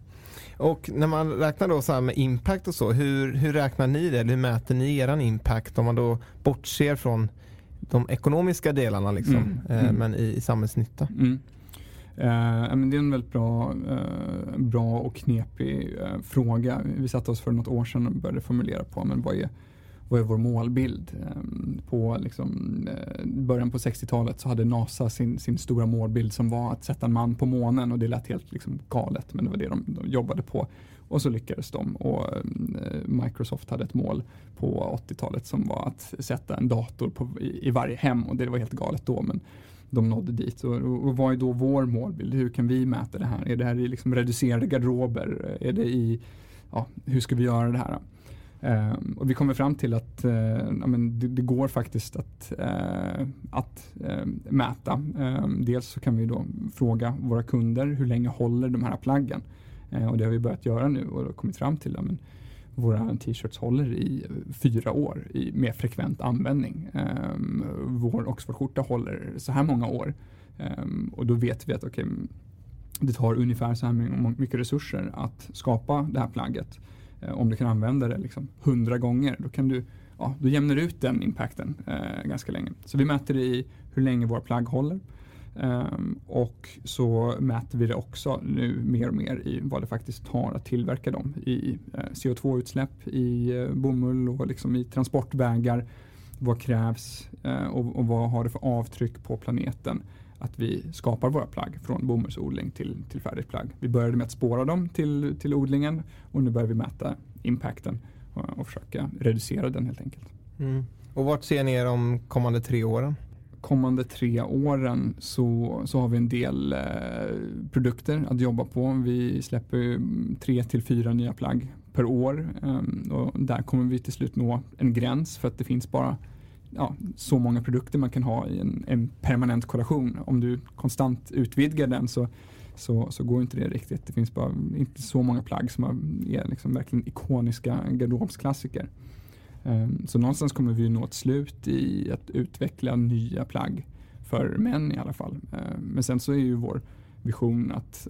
Och när man räknar då så med impact och så, hur, hur räknar ni det? Eller hur mäter ni er impact om man då bortser från de ekonomiska delarna liksom, mm. Eh, mm. men i, i samhällsnytta? Mm. Eh, men det är en väldigt bra, eh, bra och knepig eh, fråga. Vi satte oss för något år sedan och började formulera på men vad är, vad är vår målbild? Eh, på liksom, eh, början på 60-talet så hade NASA sin, sin stora målbild som var att sätta en man på månen och det lät helt liksom, galet men det var det de, de jobbade på. Och så lyckades de och eh, Microsoft hade ett mål på 80-talet som var att sätta en dator på, i, i varje hem och det var helt galet då men de nådde dit. Och, och, vad är då vår målbild? Hur kan vi mäta det här? Är det här i liksom reducerade garderober? Är det i, ja, hur ska vi göra det här? Uh, och vi kommer fram till att uh, ja, men det, det, går faktiskt att, uh, att eh, mäta. Ehm, dels så kan vi då fråga våra kunder hur länge håller de här plaggen? och det har vi börjat göra nu och kommit fram till att våra t-shirts håller i fyra år i mer frekvent användning. Um, vår Oxfordskjorta håller så här många år um, och då vet vi att okay, det tar ungefär så här mycket resurser att skapa det här plagget. Ehm, om du kan använda det liksom hundra gånger då kan du ja, då jämnar du ut den impacten uh, ganska länge. Så vi mäter det i hur länge våra plagg håller. Ehm, och så mäter vi det också nu mer och mer i vad det faktiskt tar att tillverka dem i eh, CO2-utsläpp, i eh, bomull och liksom i transportvägar. Vad krävs eh, och, vad har det för avtryck på planeten att vi skapar våra plagg från bomullsodling till, till färdigt plagg. Vi började med att spåra dem till, till odlingen och nu börjar vi mäta impacten och, och försöka reducera den helt enkelt. Mm. Och vart ser ni er de kommande tre åren? Kommande tre åren så, så har vi en del eh, produkter att jobba på. Vi släpper tre till fyra nya plagg per år eh, och där kommer vi till slut nå en gräns för att det finns bara ja, så många produkter man kan ha i en, en, permanent kollektion. Om du konstant utvidgar den så, så, så går inte det riktigt. Det finns bara inte så många plagg som är liksom verkligen ikoniska garderobsklassiker. Ehm, så någonstans kommer vi nå ett slut i att utveckla nya plagg för män i alla fall. Ehm, men sen så är ju vår vision att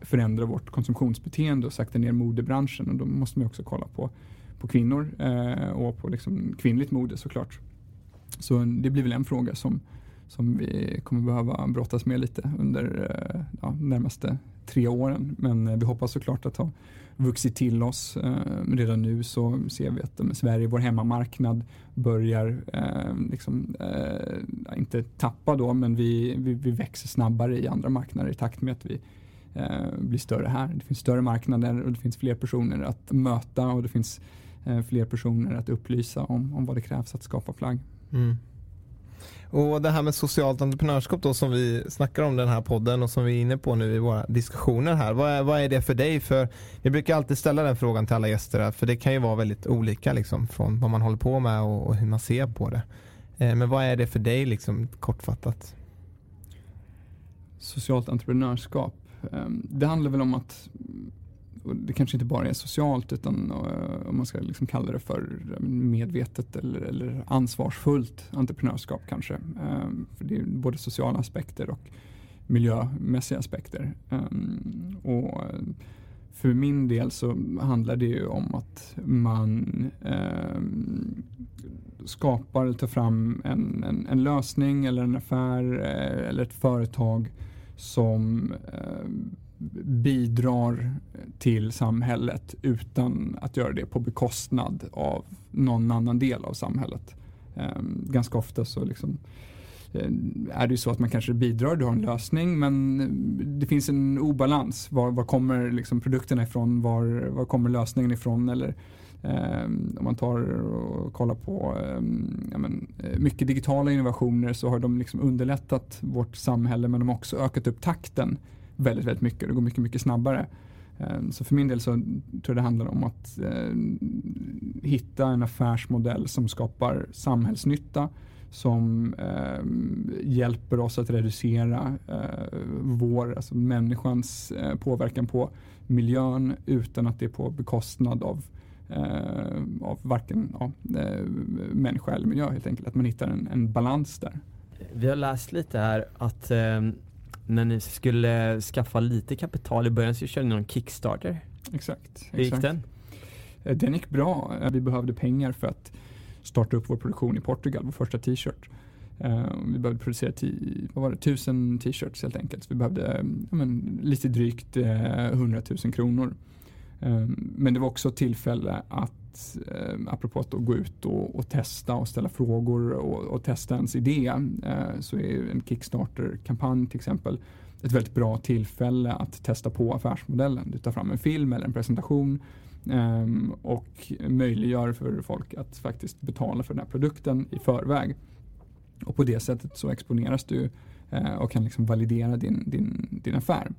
förändra vårt konsumtionsbeteende och sakta ner modebranschen och då måste man också kolla på, på kvinnor eh, och på liksom kvinnligt mode såklart. Så det blir väl en fråga som, som vi kommer behöva brottas med lite under eh, ja, närmaste tre åren. Men eh, vi hoppas såklart att ha vuxit till oss. Eh, redan nu så ser vi att Sverige, vår hemmamarknad, börjar eh, liksom, eh, inte tappa då, men vi, vi, vi, växer snabbare i andra marknader i takt med att vi eh, blir större här. Det finns större marknader och det finns fler personer att möta och det finns fler personer att upplysa om, om vad det krävs att skapa plagg. Mm. Och det här med socialt entreprenörskap då som vi snackar om den här podden och som vi är inne på nu i våra diskussioner här. Vad är, vad är det för dig? För vi brukar alltid ställa den frågan till alla gäster här, för det kan ju vara väldigt olika liksom från vad man håller på med och, och hur man ser på det. Eh, men vad är det för dig liksom kortfattat? Socialt entreprenörskap. Ehm, det handlar väl om att och det kanske inte bara är socialt utan uh, om man ska liksom kalla det för medvetet eller, eller ansvarsfullt entreprenörskap kanske. Um, för det är både sociala aspekter och miljömässiga aspekter. Um, och för min del så handlar det ju om att man um, skapar eller tar fram en, en, en, lösning eller en affär eh, eller ett företag som bidrar till samhället utan att göra det på bekostnad av någon annan del av samhället. Ehm, ganska ofta så liksom, eh, är det ju så att man kanske bidrar, du har en lösning men eh, det finns en obalans. Var, var kommer liksom produkterna ifrån? Var, var kommer lösningen ifrån? Eller eh, om man tar och kollar på eh, ja, men, eh, mycket digitala innovationer så har de liksom underlättat vårt samhälle men de har också ökat upp takten väldigt, väldigt mycket. Det går mycket, mycket snabbare. Ehm, så för min del så tror jag det handlar om att eh, hitta en affärsmodell som skapar samhällsnytta som eh, hjälper oss att reducera eh, vår alltså människans eh, påverkan på miljön utan att det är på bekostnad av eh, av varken ja, eh, människa eller miljö helt enkelt. Att man hittar en, en balans där. Vi har läst lite här att eh, när ni skulle skaffa lite kapital i början så körde ni någon Kickstarter. Exakt. Hur gick den? Eh, den gick bra. Eh, vi behövde pengar för att starta upp vår produktion i Portugal, vår första t-shirt. Uh, vi behövde producera vad var det, tusen t-shirts helt enkelt. Vi behövde ja, men, lite drygt uh, 100 000 kronor. Ehm, men det var också tillfälle att, ehm, apropå att gå ut och, och, testa och ställa frågor och, och testa ens idé, eh, så är en Kickstarter-kampanj till exempel ett väldigt bra tillfälle att testa på affärsmodellen. Du tar fram en film eller en presentation ehm, och möjliggör för folk att faktiskt betala för den här produkten i förväg. Och på det sättet så exponeras du eh, och kan liksom validera din, din, din affär.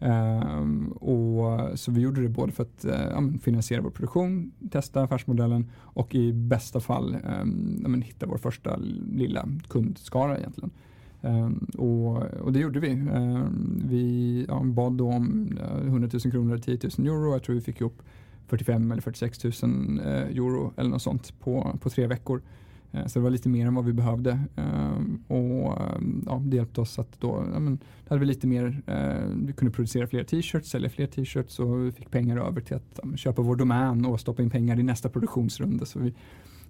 Ehm, och, så vi gjorde det både för att uh, finansiera vår produktion, testa affärsmodellen och i bästa fall um, hitta vår första lilla kundskara egentligen. Ehm, och, och, det gjorde vi. Vi ja, bad då om eh, 100 000 kronor eller 10 000 euro. Jag tror vi fick ihop 45 eller 46 000 eh, euro eller något sånt på, på tre veckor. Eh, så det var lite mer än vad vi behövde. Ehm, och ja, det hjälpte oss att då, ja, men, då hade vi lite mer, eh, vi kunde producera fler t-shirts, sälja fler t-shirts och vi fick pengar över till att ja, köpa vår domän och stoppa in pengar i nästa produktionsrunda. Så vi,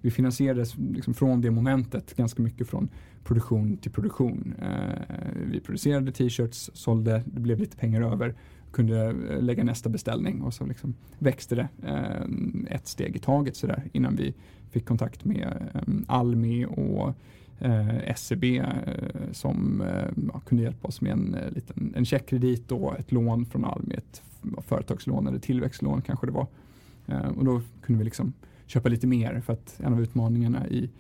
vi finansierades liksom från det momentet ganska mycket från produktion till produktion. Eh, vi producerade t-shirts, sålde, det blev lite pengar över, kunde eh, lägga nästa beställning och så liksom växte det eh, ett steg i taget sådär innan vi fick kontakt med eh, Almi och eh, SEB som kunde hjälpa oss med en, liten, en checkkredit och ett lån från Almi, ett företagslån eller tillväxtlån kanske det var. och då kunde vi liksom köpa lite mer för att en av utmaningarna i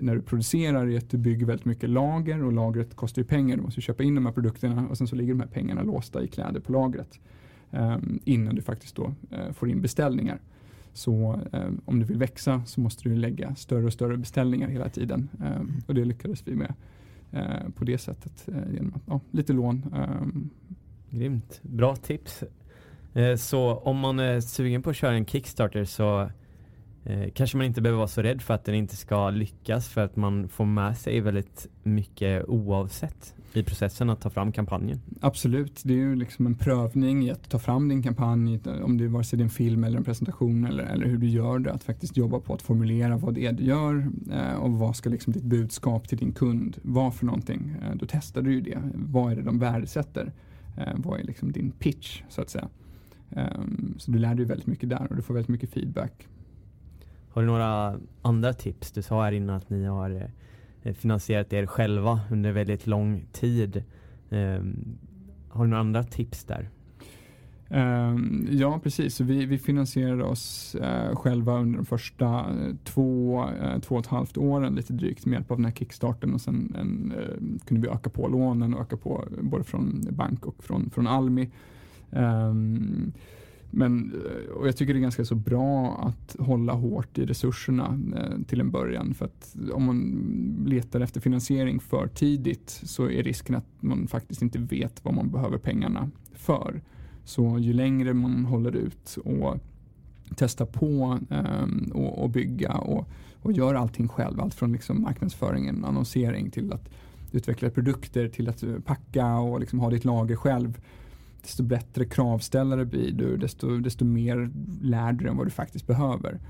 när du producerar är att du bygger väldigt mycket lager och lagret kostar ju pengar. Du måste köpa in de här produkterna och sen så ligger de här pengarna låsta i kläder på lagret um, innan du faktiskt då uh, får in beställningar. Så um, om du vill växa så måste du lägga större och större beställningar hela tiden mm. och det lyckades vi med uh, på det sättet uh, genom att, ja, lite lån. Grymt, bra tips. Så om man är sugen på att köra en Kickstarter så Eh, kanske man inte behöver vara så rädd för att den inte ska lyckas för att man får med sig väldigt mycket oavsett i processen att ta fram kampanjen. Absolut, det är ju liksom en prövning i att ta fram din kampanj, om det är vare sig din film eller en presentation eller, eller hur du gör det, att faktiskt jobba på att formulera vad det är du gör eh, och vad ska liksom ditt budskap till din kund vara för någonting. Eh, då testar du ju det. Vad är det de värdesätter? Eh, vad är liksom din pitch så att säga? Um, så du lär dig väldigt mycket där och du får väldigt mycket feedback. Har du några andra tips? Du sa här innan att ni har eh, finansierat er själva under väldigt lång tid. Ehm, har du några andra tips där? Ehm, ja, precis. vi, vi finansierade oss eh, själva under de första eh, två, två och ett halvt åren lite drygt med hjälp av den här kickstarten och sen en, kunde vi öka på lånen och öka på både från bank och från, från Almi. Um, men, eh, och jag tycker det är ganska så bra att hålla hårt i resurserna eh, till en början. För att om man letar efter finansiering för tidigt så är risken att man faktiskt inte vet vad man behöver pengarna för. Så ju längre man håller ut och testar på um, och, och, bygga och, och gör allting själv. Allt från liksom marknadsföringen, annonsering till att utveckla produkter till att eh, packa och liksom ha ditt lager själv desto bättre kravställare blir du, desto, desto mer lär du dig om vad du faktiskt behöver.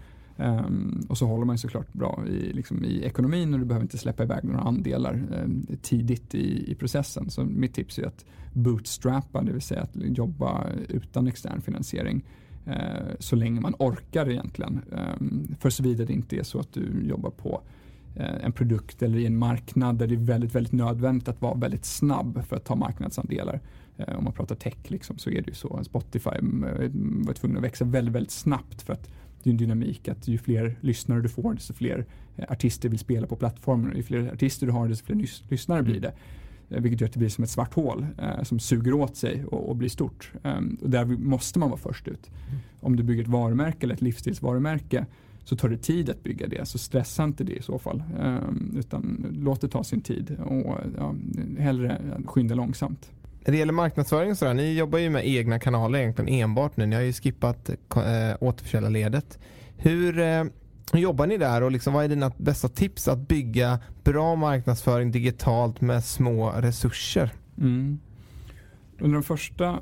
Um, och så håller man såklart bra i, liksom, i ekonomin och du behöver inte släppa iväg några andelar um, tidigt i, i processen. Så mitt tips är att bootstrappa, det vill säga att jobba utan extern finansiering uh, så länge man orkar egentligen. Um, för såvida det inte är så att du jobbar på uh, en produkt eller i en marknad där det är väldigt, väldigt nödvändigt att vara väldigt snabb för att ta marknadsandelar. Eh, om man pratar tech liksom, så är det ju så. Spotify eh, var tvungen att växa väldigt, väldigt snabbt för att det är en dynamik att ju fler lyssnare du får desto fler eh, artister vill spela på plattformen. Ju fler artister du har desto fler lyssnare blir det. Vilket gör att det blir som ett svart hål eh, som suger åt sig och, och blir stort. Um, och där måste man vara först ut. Mm. Om du bygger ett varumärke eller ett livsstilsvarumärke så tar det tid att bygga det. Så stressa inte det i så fall. Um, utan låt det ta sin tid och ja, hellre skynda långsamt när det gäller marknadsföring och sådär, ni jobbar ju med egna kanaler egentligen enbart nu. Ni har ju skippat äh, återförsäljarledet. Hur, äh, hur jobbar ni där och liksom, vad är dina bästa tips att bygga bra marknadsföring digitalt med små resurser? Mm. Under de första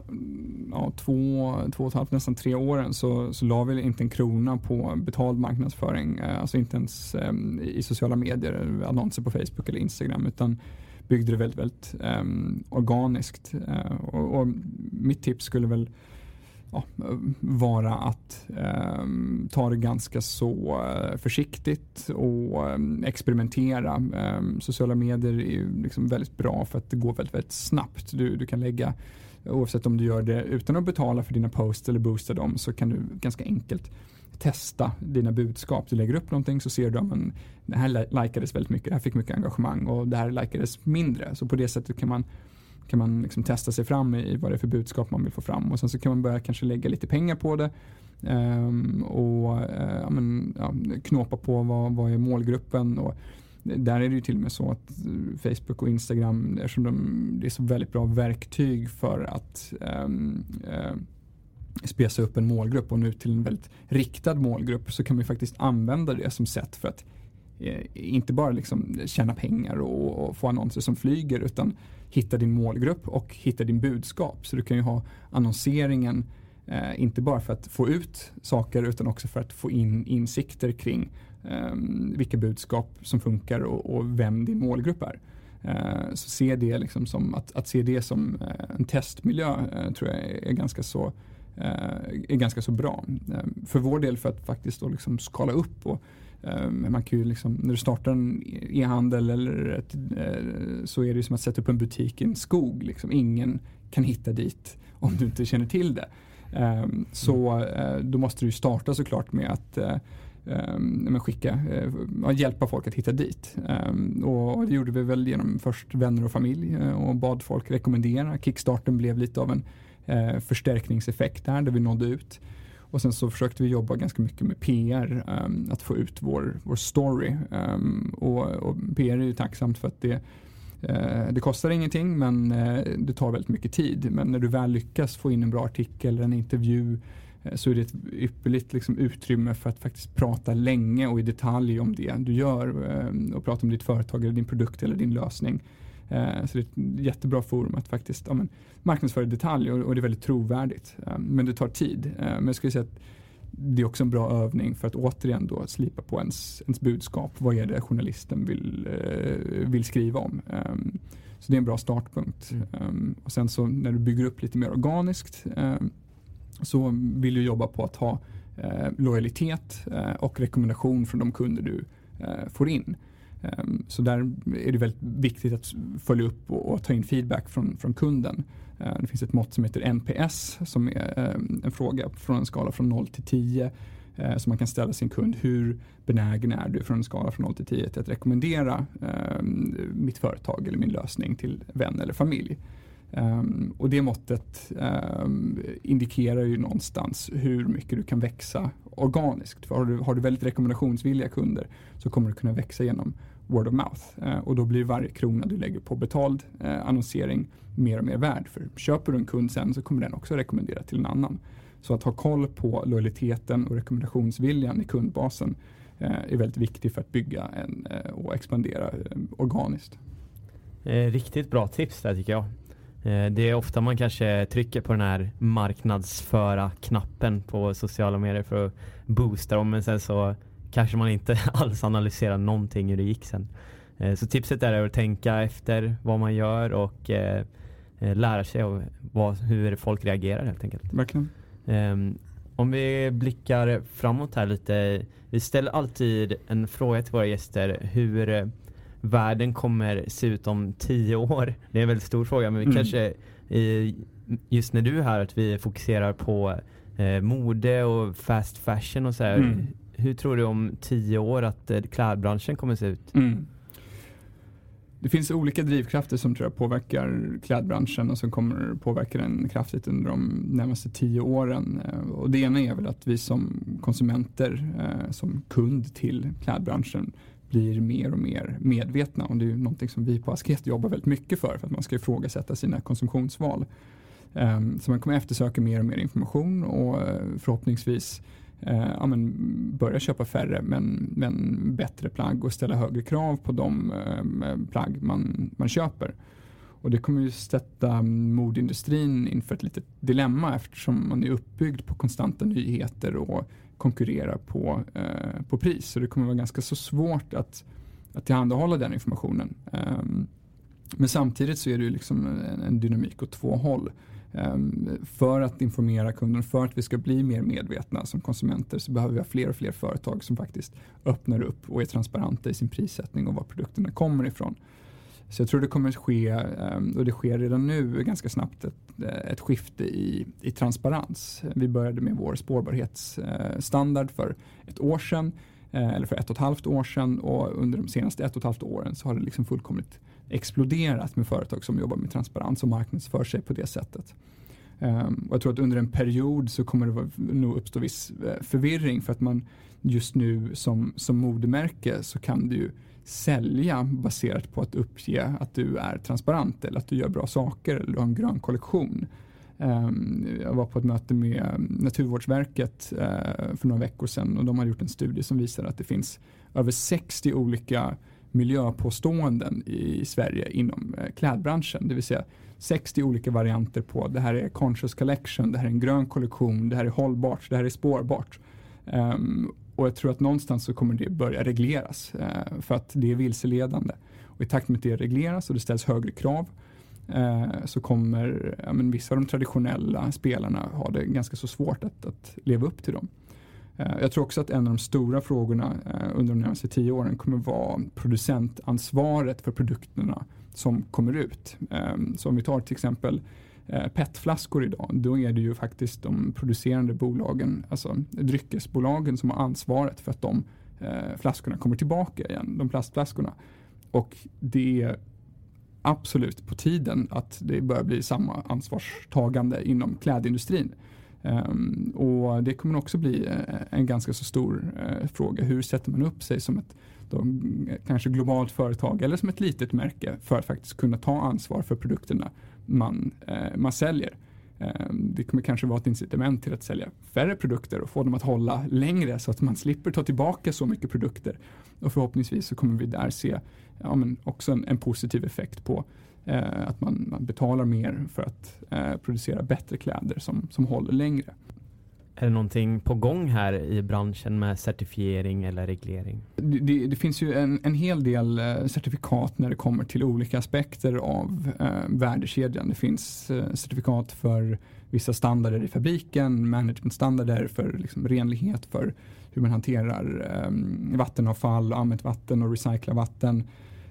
ja, två, två och ett halvt, nästan tre åren så, så la vi inte en krona på betald marknadsföring. Eh, alltså inte ens um, i sociala medier, annonser på Facebook eller Instagram utan byggde det väldigt, väldigt um, organiskt. Uh, och, och, mitt tips skulle väl ja, vara att um, ta det ganska så uh, försiktigt och um, experimentera. Um, sociala medier är ju liksom väldigt bra för att det går väldigt, väldigt snabbt. Du, du kan lägga oavsett om du gör det utan att betala för dina posts eller boosta dem så kan du ganska enkelt testa dina budskap. Du lägger upp någonting så ser du att det här likades väldigt mycket, det här fick mycket engagemang och det här likades mindre. Så på det sättet kan man kan man liksom testa sig fram i vad det är för budskap man vill få fram och sen så kan man börja kanske lägga lite pengar på det um, och uh, ja, men, ja, knåpa på vad, vad är målgruppen och där är det ju till och med så att eh, Facebook och Instagram, eftersom de, det är så väldigt bra verktyg för att um, uh, spesa upp en målgrupp och nu till en väldigt riktad målgrupp så kan man faktiskt använda det som sätt för att eh, inte bara liksom tjäna pengar och, och, få annonser som flyger utan hitta din målgrupp och hitta din budskap. Så du kan ju ha annonseringen eh, inte bara för att få ut saker utan också för att få in insikter kring eh, vilka budskap som funkar och, och vem din målgrupp är. Eh, så se det liksom som att, att se det som eh, en testmiljö eh, tror jag är ganska så Eh, är ganska så bra. Eh, för vår del för att faktiskt då liksom skala upp och eh, man kan ju liksom, när du startar en e-handel eller ett, så är det som att sätta upp en butik i en skog. Liksom. Ingen kan hitta dit om du inte känner till det. Så då måste du starta såklart med att um, skicka, uh, hjälpa folk att hitta dit. Um, och det gjorde vi väl genom först vänner och familj uh, och bad folk rekommendera. Kickstarten blev lite av en eh, förstärkningseffekt där, där vi nådde ut. Och sen så försökte vi jobba ganska mycket med PR, um, ehm, att få ut vår, vår story. Ehm, och, och, PR är ju tacksamt för att det eh, det kostar ingenting men eh, det tar väldigt mycket tid. Men när du väl lyckas få in en bra artikel, eller en intervju, uh, så är det ett ypperligt liksom, utrymme för att faktiskt prata länge och i detalj om det du gör ehm, och prata om ditt företag eller din produkt eller din lösning. Eh, så det är ett jättebra forum att faktiskt ja, men, marknadsföra i detalj och, och, det är väldigt trovärdigt. Men det tar tid. Men jag skulle säga att det är också en bra övning för att återigen då slipa på ens, ens budskap. Vad är det journalisten vill, vill skriva om? Så det är en bra startpunkt. Mm. Och sen så när du bygger upp lite mer organiskt så vill du jobba på att ha eh, lojalitet eh, och rekommendation från de kunder du eh, får in. Ehm, så där är det väldigt viktigt att följa upp och, ta in feedback från, från kunden. Ehm, det finns ett mått som heter NPS som är ehm, en fråga från en skala från 0 till 10 som man kan ställa sin kund. Hur benägen är du från en skala från 0 till 10 till att rekommendera mitt företag eller min lösning till vän eller familj? Um, och det måttet um, indikerar ju någonstans hur mycket du kan växa organiskt. För har, du, har du väldigt rekommendationsvilliga kunder så kommer du kunna växa genom word of mouth. Uh, och då blir varje krona du lägger på betald uh, annonsering mer och mer värd. För köper du en kund sen så kommer den också rekommendera till en annan. Så att ha koll på lojaliteten och rekommendationsviljan i kundbasen uh, är väldigt viktigt för att bygga en, eh, och expandera organiskt. Riktigt bra tips där tycker jag. Eh, det är ofta man kanske trycker på den här marknadsföra-knappen på sociala medier för att boosta dem men sen så kanske man inte alls analyserar någonting hur det gick sen. Eh, så tipset är att tänka efter vad man gör och eh, lära sig av vad, hur folk reagerar helt enkelt. Verkligen. Ehm, om vi blickar framåt här lite. Vi ställer alltid en fråga till våra gäster. Hur världen kommer se ut om tio år? Det är en väldigt stor fråga men vi mm. kanske just när du är här att vi fokuserar på eh, mode och fast fashion och så här. Mm. Hur tror du om tio år att eh, klädbranschen kommer se ut? Mm. Det finns olika drivkrafter som tror jag påverkar klädbranschen och som kommer påverka den kraftigt under de närmaste tio åren. Eh, och det ena är väl att vi som konsumenter, eh, som kund till klädbranschen blir mer och mer medvetna och det är ju någonting som vi på Asket jobbar väldigt mycket för för att man ska ifrågasätta sina konsumtionsval. Ehm, så man kommer eftersöka mer och mer information och eh, förhoppningsvis eh, ja, men börja köpa färre men, men bättre plagg och ställa högre krav på de eh, plagg man, man köper. Och det kommer ju sätta mm, modindustrin inför ett litet dilemma eftersom man är uppbyggd på konstanta nyheter och konkurrerar på, eh, på pris. Så det kommer vara ganska så svårt att, att tillhandahålla den informationen. Um, men samtidigt så är det ju liksom en, en dynamik åt två håll. Um, för att informera kunden, för att vi ska bli mer medvetna som konsumenter så behöver vi ha fler och fler företag som faktiskt öppnar upp och är transparenta i sin prissättning och var produkterna kommer ifrån. Så jag tror det kommer att ske, ehm, och det sker redan nu ganska snabbt, ett, eh, ett skifte i, i transparens. Vi började med vår spårbarhetsstandard för ett år sedan, eh, eller för ett och ett halvt år sedan och under de senaste ett och ett halvt åren så har det liksom fullkomligt exploderat med företag som jobbar med transparens och marknadsför sig på det sättet. Ehm, och jag tror att under en period så kommer det nog uppstå viss eh, förvirring för att man just nu som, som modemärke så kan det ju sälja baserat på att uppge att du är transparent eller att du gör bra saker eller du har en grön kollektion. Ehm, jag var på ett möte med Naturvårdsverket eh, för några veckor sedan och de har gjort en studie som visar att det finns över 60 olika miljöpåståenden i Sverige inom eh, klädbranschen. Det vill säga 60 olika varianter på det här är conscious collection, det här är en grön kollektion, det här är hållbart, det här är spårbart. Ehm, och jag tror att någonstans så kommer det börja regleras eh, för att det är vilseledande. Och i takt med att det regleras och det ställs högre krav eh, så kommer ja, men vissa av de traditionella spelarna ha det ganska så svårt att, att leva upp till dem. Eh, jag tror också att en av de stora frågorna eh, under de närmaste tio åren kommer vara producentansvaret för produkterna som kommer ut. Eh, så om vi tar till exempel Eh, Eh, PET-flaskor idag, då är det ju faktiskt de producerande bolagen, alltså dryckesbolagen som har ansvaret för att de eh, flaskorna kommer tillbaka igen, de plastflaskorna. Och det är absolut på tiden att det börjar bli samma ansvarstagande inom klädindustrin. Um, och det kommer också bli eh, en ganska så stor uh, fråga. Hur sätter man upp sig som ett då, kanske globalt företag eller som ett litet märke för att faktiskt kunna ta ansvar för produkterna man, eh, man säljer. Eh, det kommer kanske vara ett incitament till att sälja färre produkter och få dem att hålla längre så att man slipper ta tillbaka så mycket produkter. Och förhoppningsvis så kommer vi där se ja, men också en, en positiv effekt på eh, att man, man, betalar mer för att eh, producera bättre kläder som, som håller längre. Är det någonting på gång här i branschen med certifiering eller reglering? Det, det, det finns ju en, en, hel del eh, certifikat när det kommer till olika aspekter av eh, värdekedjan. Det finns eh, certifikat för vissa standarder i fabriken, managementstandarder för liksom, renlighet, för hur man hanterar eh, vattenavfall, använt vatten och recycla vatten.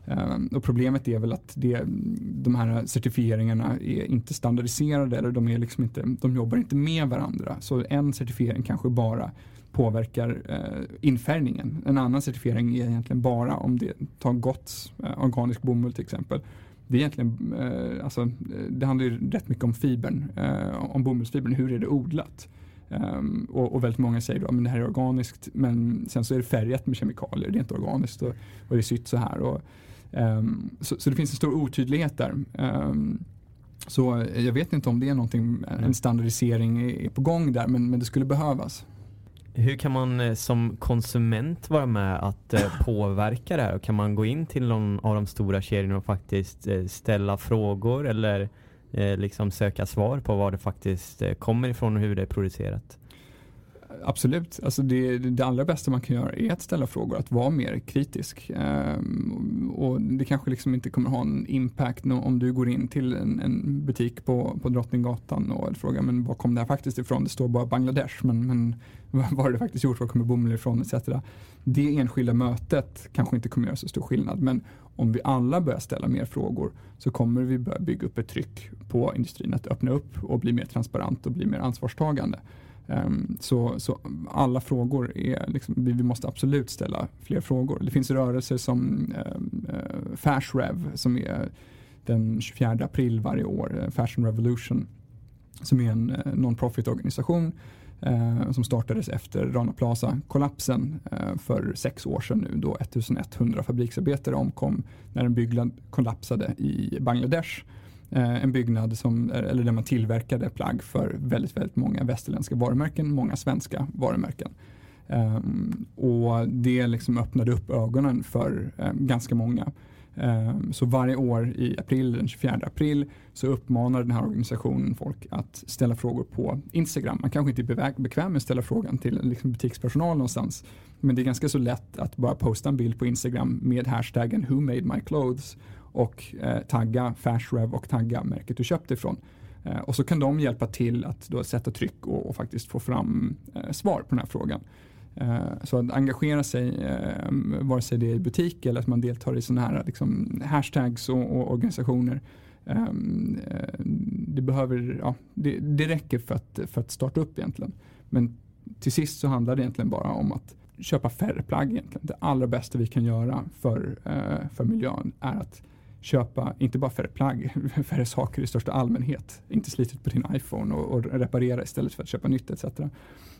Ehm, och problemet är väl att det, de här certifieringarna är inte standardiserade eller de, är liksom inte, de jobbar inte med varandra. Så en certifiering kanske bara påverkar eh, infärgningen. En annan certifiering är egentligen bara om det tar gott eh, organisk bomull till exempel. Det, är egentligen, eh, alltså, det handlar ju rätt mycket om fibern, eh, om bomullsfibern, hur är det odlat? Um, och, och, väldigt många säger att det här är organiskt men sen så är det färgat med kemikalier, det är inte organiskt och, och det är sytt så här. Och, så, så, det finns en stor otydlighet där. Um, så jag vet inte om det är någonting, en standardisering är på gång där, men, men det skulle behövas. Hur kan man eh, som konsument vara med att eh, påverka det här? Kan man gå in till någon av de stora kedjorna och faktiskt eh, ställa frågor eller liksom söka svar på var det faktiskt kommer ifrån och hur det är producerat? Absolut, alltså det, det allra bästa man kan göra är att ställa frågor, att vara mer kritisk. Um, och det kanske liksom inte kommer ha en impact om du går in till en, en butik på, på Drottninggatan och frågar men var kom det här faktiskt ifrån? Det står bara Bangladesh, men, men var har det faktiskt gjort? Var kommer bomull ifrån? Etc. Det enskilda mötet kanske inte kommer göra så stor skillnad, men om vi alla börjar ställa mer frågor så kommer vi börja bygga upp ett tryck på industrin att öppna upp och bli mer transparent och bli mer ansvarstagande. Ehm, så, så, alla frågor är, liksom, vi, måste absolut ställa fler frågor. Det finns rörelser som ehm, eh, Fashrev som är den 24 april varje år, eh, Fashion Revolution, som är en eh, non-profit organisation eh, som startades efter Rana Plaza-kollapsen eh, för sex år sedan nu då 1100 fabriksarbetare omkom när en byggnad kollapsade i Bangladesh. Eh, en byggnad som, eller där man tillverkade plagg för väldigt, väldigt många västerländska varumärken, många svenska varumärken. Eh, och det liksom öppnade upp ögonen för eh, ganska många. Eh, så varje år i april, den 24 april, så uppmanar den här organisationen folk att ställa frågor på Instagram. Man kanske inte är bekväm med att ställa frågan till liksom butikspersonal någonstans. Men det är ganska så lätt att bara posta en bild på Instagram med hashtaggen Who made my clothes och eh, tagga Fashrev och tagga märket du köpte ifrån. Eh, och så kan de hjälpa till att då sätta tryck och, och faktiskt få fram eh, svar på den här frågan. Eh, så att engagera sig, eh, vare sig det är i butik eller att man deltar i sådana här liksom, hashtags och, och organisationer. Eh, eh det, behöver, ja, det, det räcker för att, för att starta upp egentligen. Men till sist så handlar det egentligen bara om att köpa färre plagg egentligen. Det allra bästa vi kan göra för, eh, för miljön är att köpa, inte bara färre plagg, färre saker i största allmänhet. Inte slitet på din iPhone och, och reparera istället för att köpa nytt etc.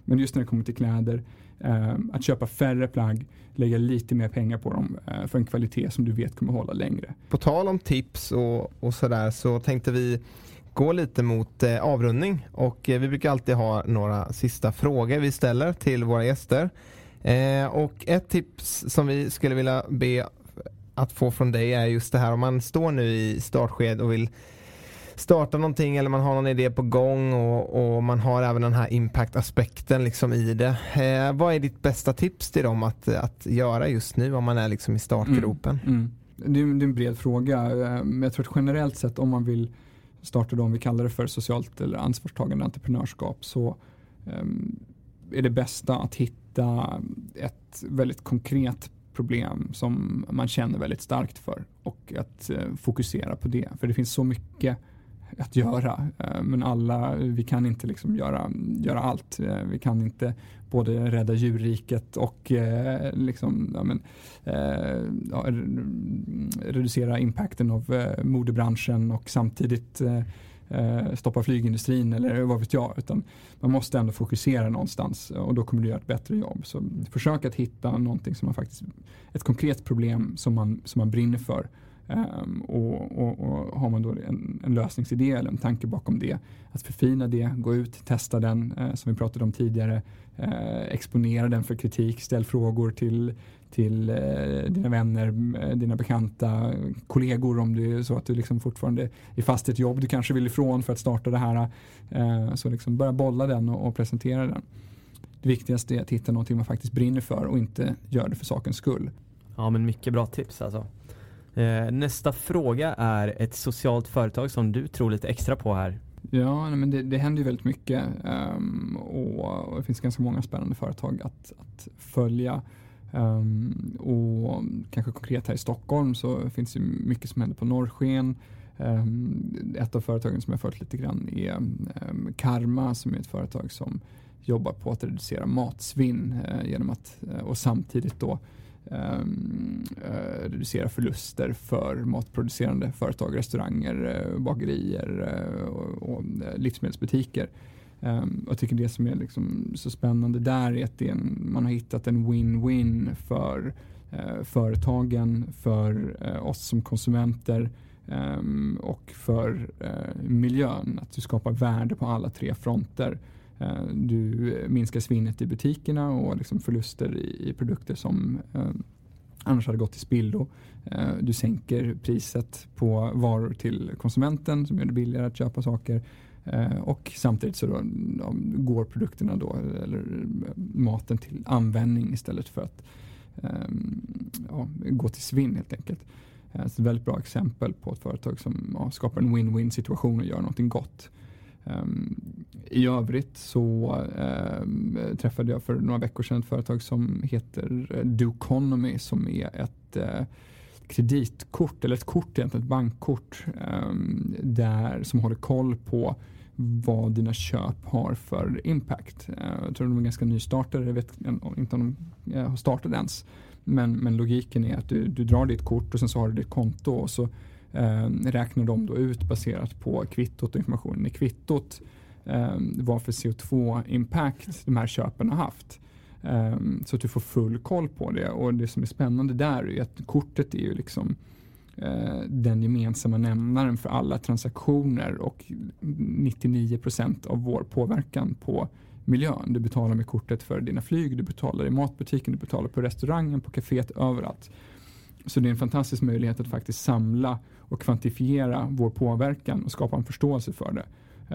Men just när det kommer till kläder, eh, att köpa färre plagg, lägga lite mer pengar på dem eh, för en kvalitet som du vet kommer hålla längre. På tal om tips och, och sådär så tänkte vi gå lite mot eh, avrundning och eh, vi brukar alltid ha några sista frågor vi ställer till våra gäster. Eh, och ett tips som vi skulle vilja be att få från dig är just det här om man står nu i startsked och vill starta någonting eller man har någon idé på gång och, och man har även den här impact-aspekten liksom i det. Eh, vad är ditt bästa tips till dem att, att göra just nu om man är liksom i startgropen? Mm, mm. Det, är, det, är, en bred fråga. Eh, men jag tror att generellt sett om man vill starta det om vi kallar det för socialt eller ansvarstagande entreprenörskap så um, är det bästa att hitta ett väldigt konkret problem som man känner väldigt starkt för och att eh, fokusera på det. För det finns så mycket att göra. Eh, men alla, vi kan inte liksom göra, göra allt. Eh, vi kan inte både rädda djurriket och eh, liksom, ja, men, ja, reducera impacten av modebranschen och samtidigt Eh, stoppa flygindustrin eller vad vet jag. Utan man måste ändå fokusera någonstans och då kommer du göra ett bättre jobb. Så försök att hitta någonting som man faktiskt, ett konkret problem som man, som man brinner för Um, och, och, och, har man då en, en, lösningsidé eller en tanke bakom det, att förfina det, gå ut, testa den uh, som vi pratade om tidigare, uh, exponera den för kritik, ställ frågor till, till uh, dina vänner, dina bekanta, kollegor om det är så att du liksom fortfarande är fast i ett jobb du kanske vill ifrån för att starta det här. så liksom börja bolla den och, och presentera den. Det viktigaste är att hitta någonting man faktiskt brinner för och inte gör det för sakens skull. Ja men mycket bra tips alltså. Eh, nästa fråga är ett socialt företag som du tror lite extra på här. Ja, men det, det händer ju väldigt mycket um, och, och, det finns ganska många spännande företag att, att följa. Um, och kanske konkret här i Stockholm så finns det mycket som händer på Norrsken. Um, ett av företagen som jag följt lite grann är um, Karma som är ett företag som jobbar på att reducera matsvinn uh, genom att uh, och samtidigt då Ehm, eh, reducera förluster för matproducerande företag, restauranger, eh, bagerier eh, och, och eh, livsmedelsbutiker. Ehm, jag tycker det som är liksom så spännande där är att en, man har hittat en win-win för eh, företagen, för oss som konsumenter ehm, och för miljön. Att du skapar värde på alla tre fronter. Eh, du eh, minskar svinnet i butikerna och liksom förluster i, produkter som eh, annars hade gått till spillo. Du sänker priset på varor till konsumenten som gör det billigare att köpa saker. Och samtidigt så då, går produkterna då, eller maten till användning istället för att ja, gå till svinn helt enkelt. Så ett väldigt bra exempel på ett företag som ja, skapar en win-win situation och gör någonting gott. Um, I övrigt så um, träffade jag för några veckor sedan ett företag som heter eh, Duconomy som är ett uh, kreditkort eller ett kort egentligen, ett bankkort um, där, som håller koll på vad dina köp har för impact. Uh, jag tror de är ganska nystartade, jag vet inte om de har startat ens. Men, men logiken är att du, du drar ditt kort och sen så har du ditt konto och så Ehm, räknar de då ut baserat på kvittot och informationen i kvittot um, vad för CO2-impact de här köpen har haft. Ehm, så att du får full koll på det och det som är spännande där är att kortet är ju liksom eh, den gemensamma nämnaren för alla transaktioner och 99% av vår påverkan på miljön. Du betalar med kortet för dina flyg, du betalar i matbutiken, du betalar på restaurangen, på kaféet, överallt. Så det är en fantastisk möjlighet att faktiskt samla och kvantifiera vår påverkan och skapa en förståelse för det.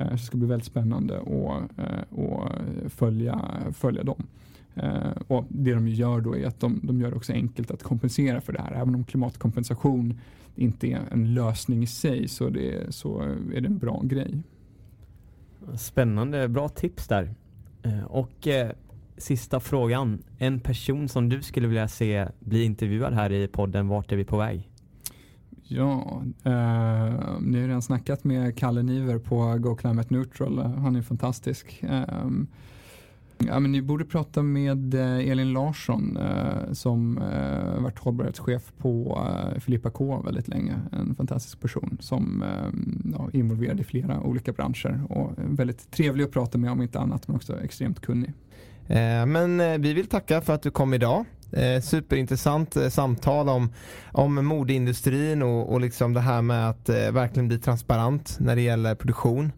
Eh, så det ska bli väldigt spännande att eh, följa, följa dem. Eh, och det de gör då är att de, de gör det också enkelt att kompensera för det här. Även om klimatkompensation inte är en lösning i sig så, det, så är det en bra grej. Spännande, bra tips där. Eh, och sista frågan. En person som du skulle vilja se bli intervjuad här i podden Vart är vi på väg? Ja, eh, ni har redan snackat med Kalle Niver på Go Climate Neutral. Han är fantastisk. Eh, ja, men ni borde prata med eh, Elin Larsson eh, som eh, varit hållbarhetschef på eh, Filippa K väldigt länge. En fantastisk person som eh, ja, är involverad i flera olika branscher och väldigt trevlig att prata med om inte annat men också extremt kunnig. Eh, men eh, vi vill tacka för att du kom idag. Eh, superintressant eh, samtal om, om modeindustrin och, och liksom det här med att eh, verkligen bli transparent när det gäller produktion.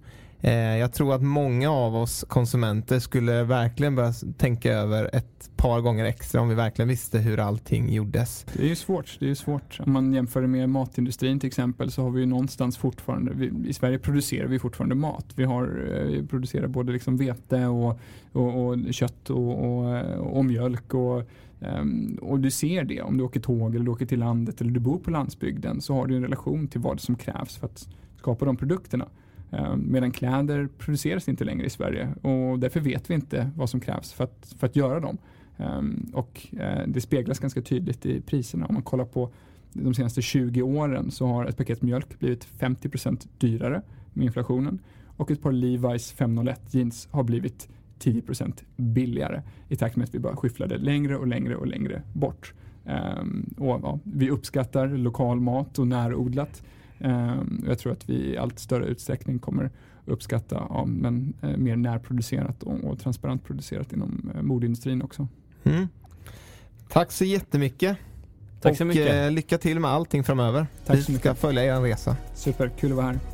Eh, jag tror att många av oss konsumenter skulle verkligen börja tänka över ett par gånger extra om vi verkligen visste hur allting gjordes. Det är ju svårt. Det är svårt. Om man jämför det med matindustrin till exempel så har vi ju någonstans fortfarande, vi, i Sverige producerar vi fortfarande mat. Vi, har, vi producerar både liksom vete och, och, och kött och, och, och mjölk och Um, och du ser det om du åker tåg eller du åker till landet eller du bor på landsbygden så har du en relation till vad som krävs för att skapa de produkterna. Um, medan kläder produceras inte längre i Sverige och därför vet vi inte vad som krävs för att, för att göra dem. Um, och uh, det speglas ganska tydligt i priserna. Om man kollar på de senaste 20 åren så har ett paket mjölk blivit 50% dyrare med inflationen och ett par Levi's 501 jeans har blivit 10% billigare i takt med att vi bara skyfflade längre och längre och längre bort. Um, och, ja, vi uppskattar lokal mat och närodlat. Um, jag tror att vi i allt större utsträckning kommer uppskatta ja, men, uh, mer närproducerat och, och transparent producerat inom uh, modeindustrin också. Mm. Tack så jättemycket. Tack så mycket. Och eh, lycka till med allting framöver. Tack Vi ska mycket. följa er resa. Super, kul att vara här.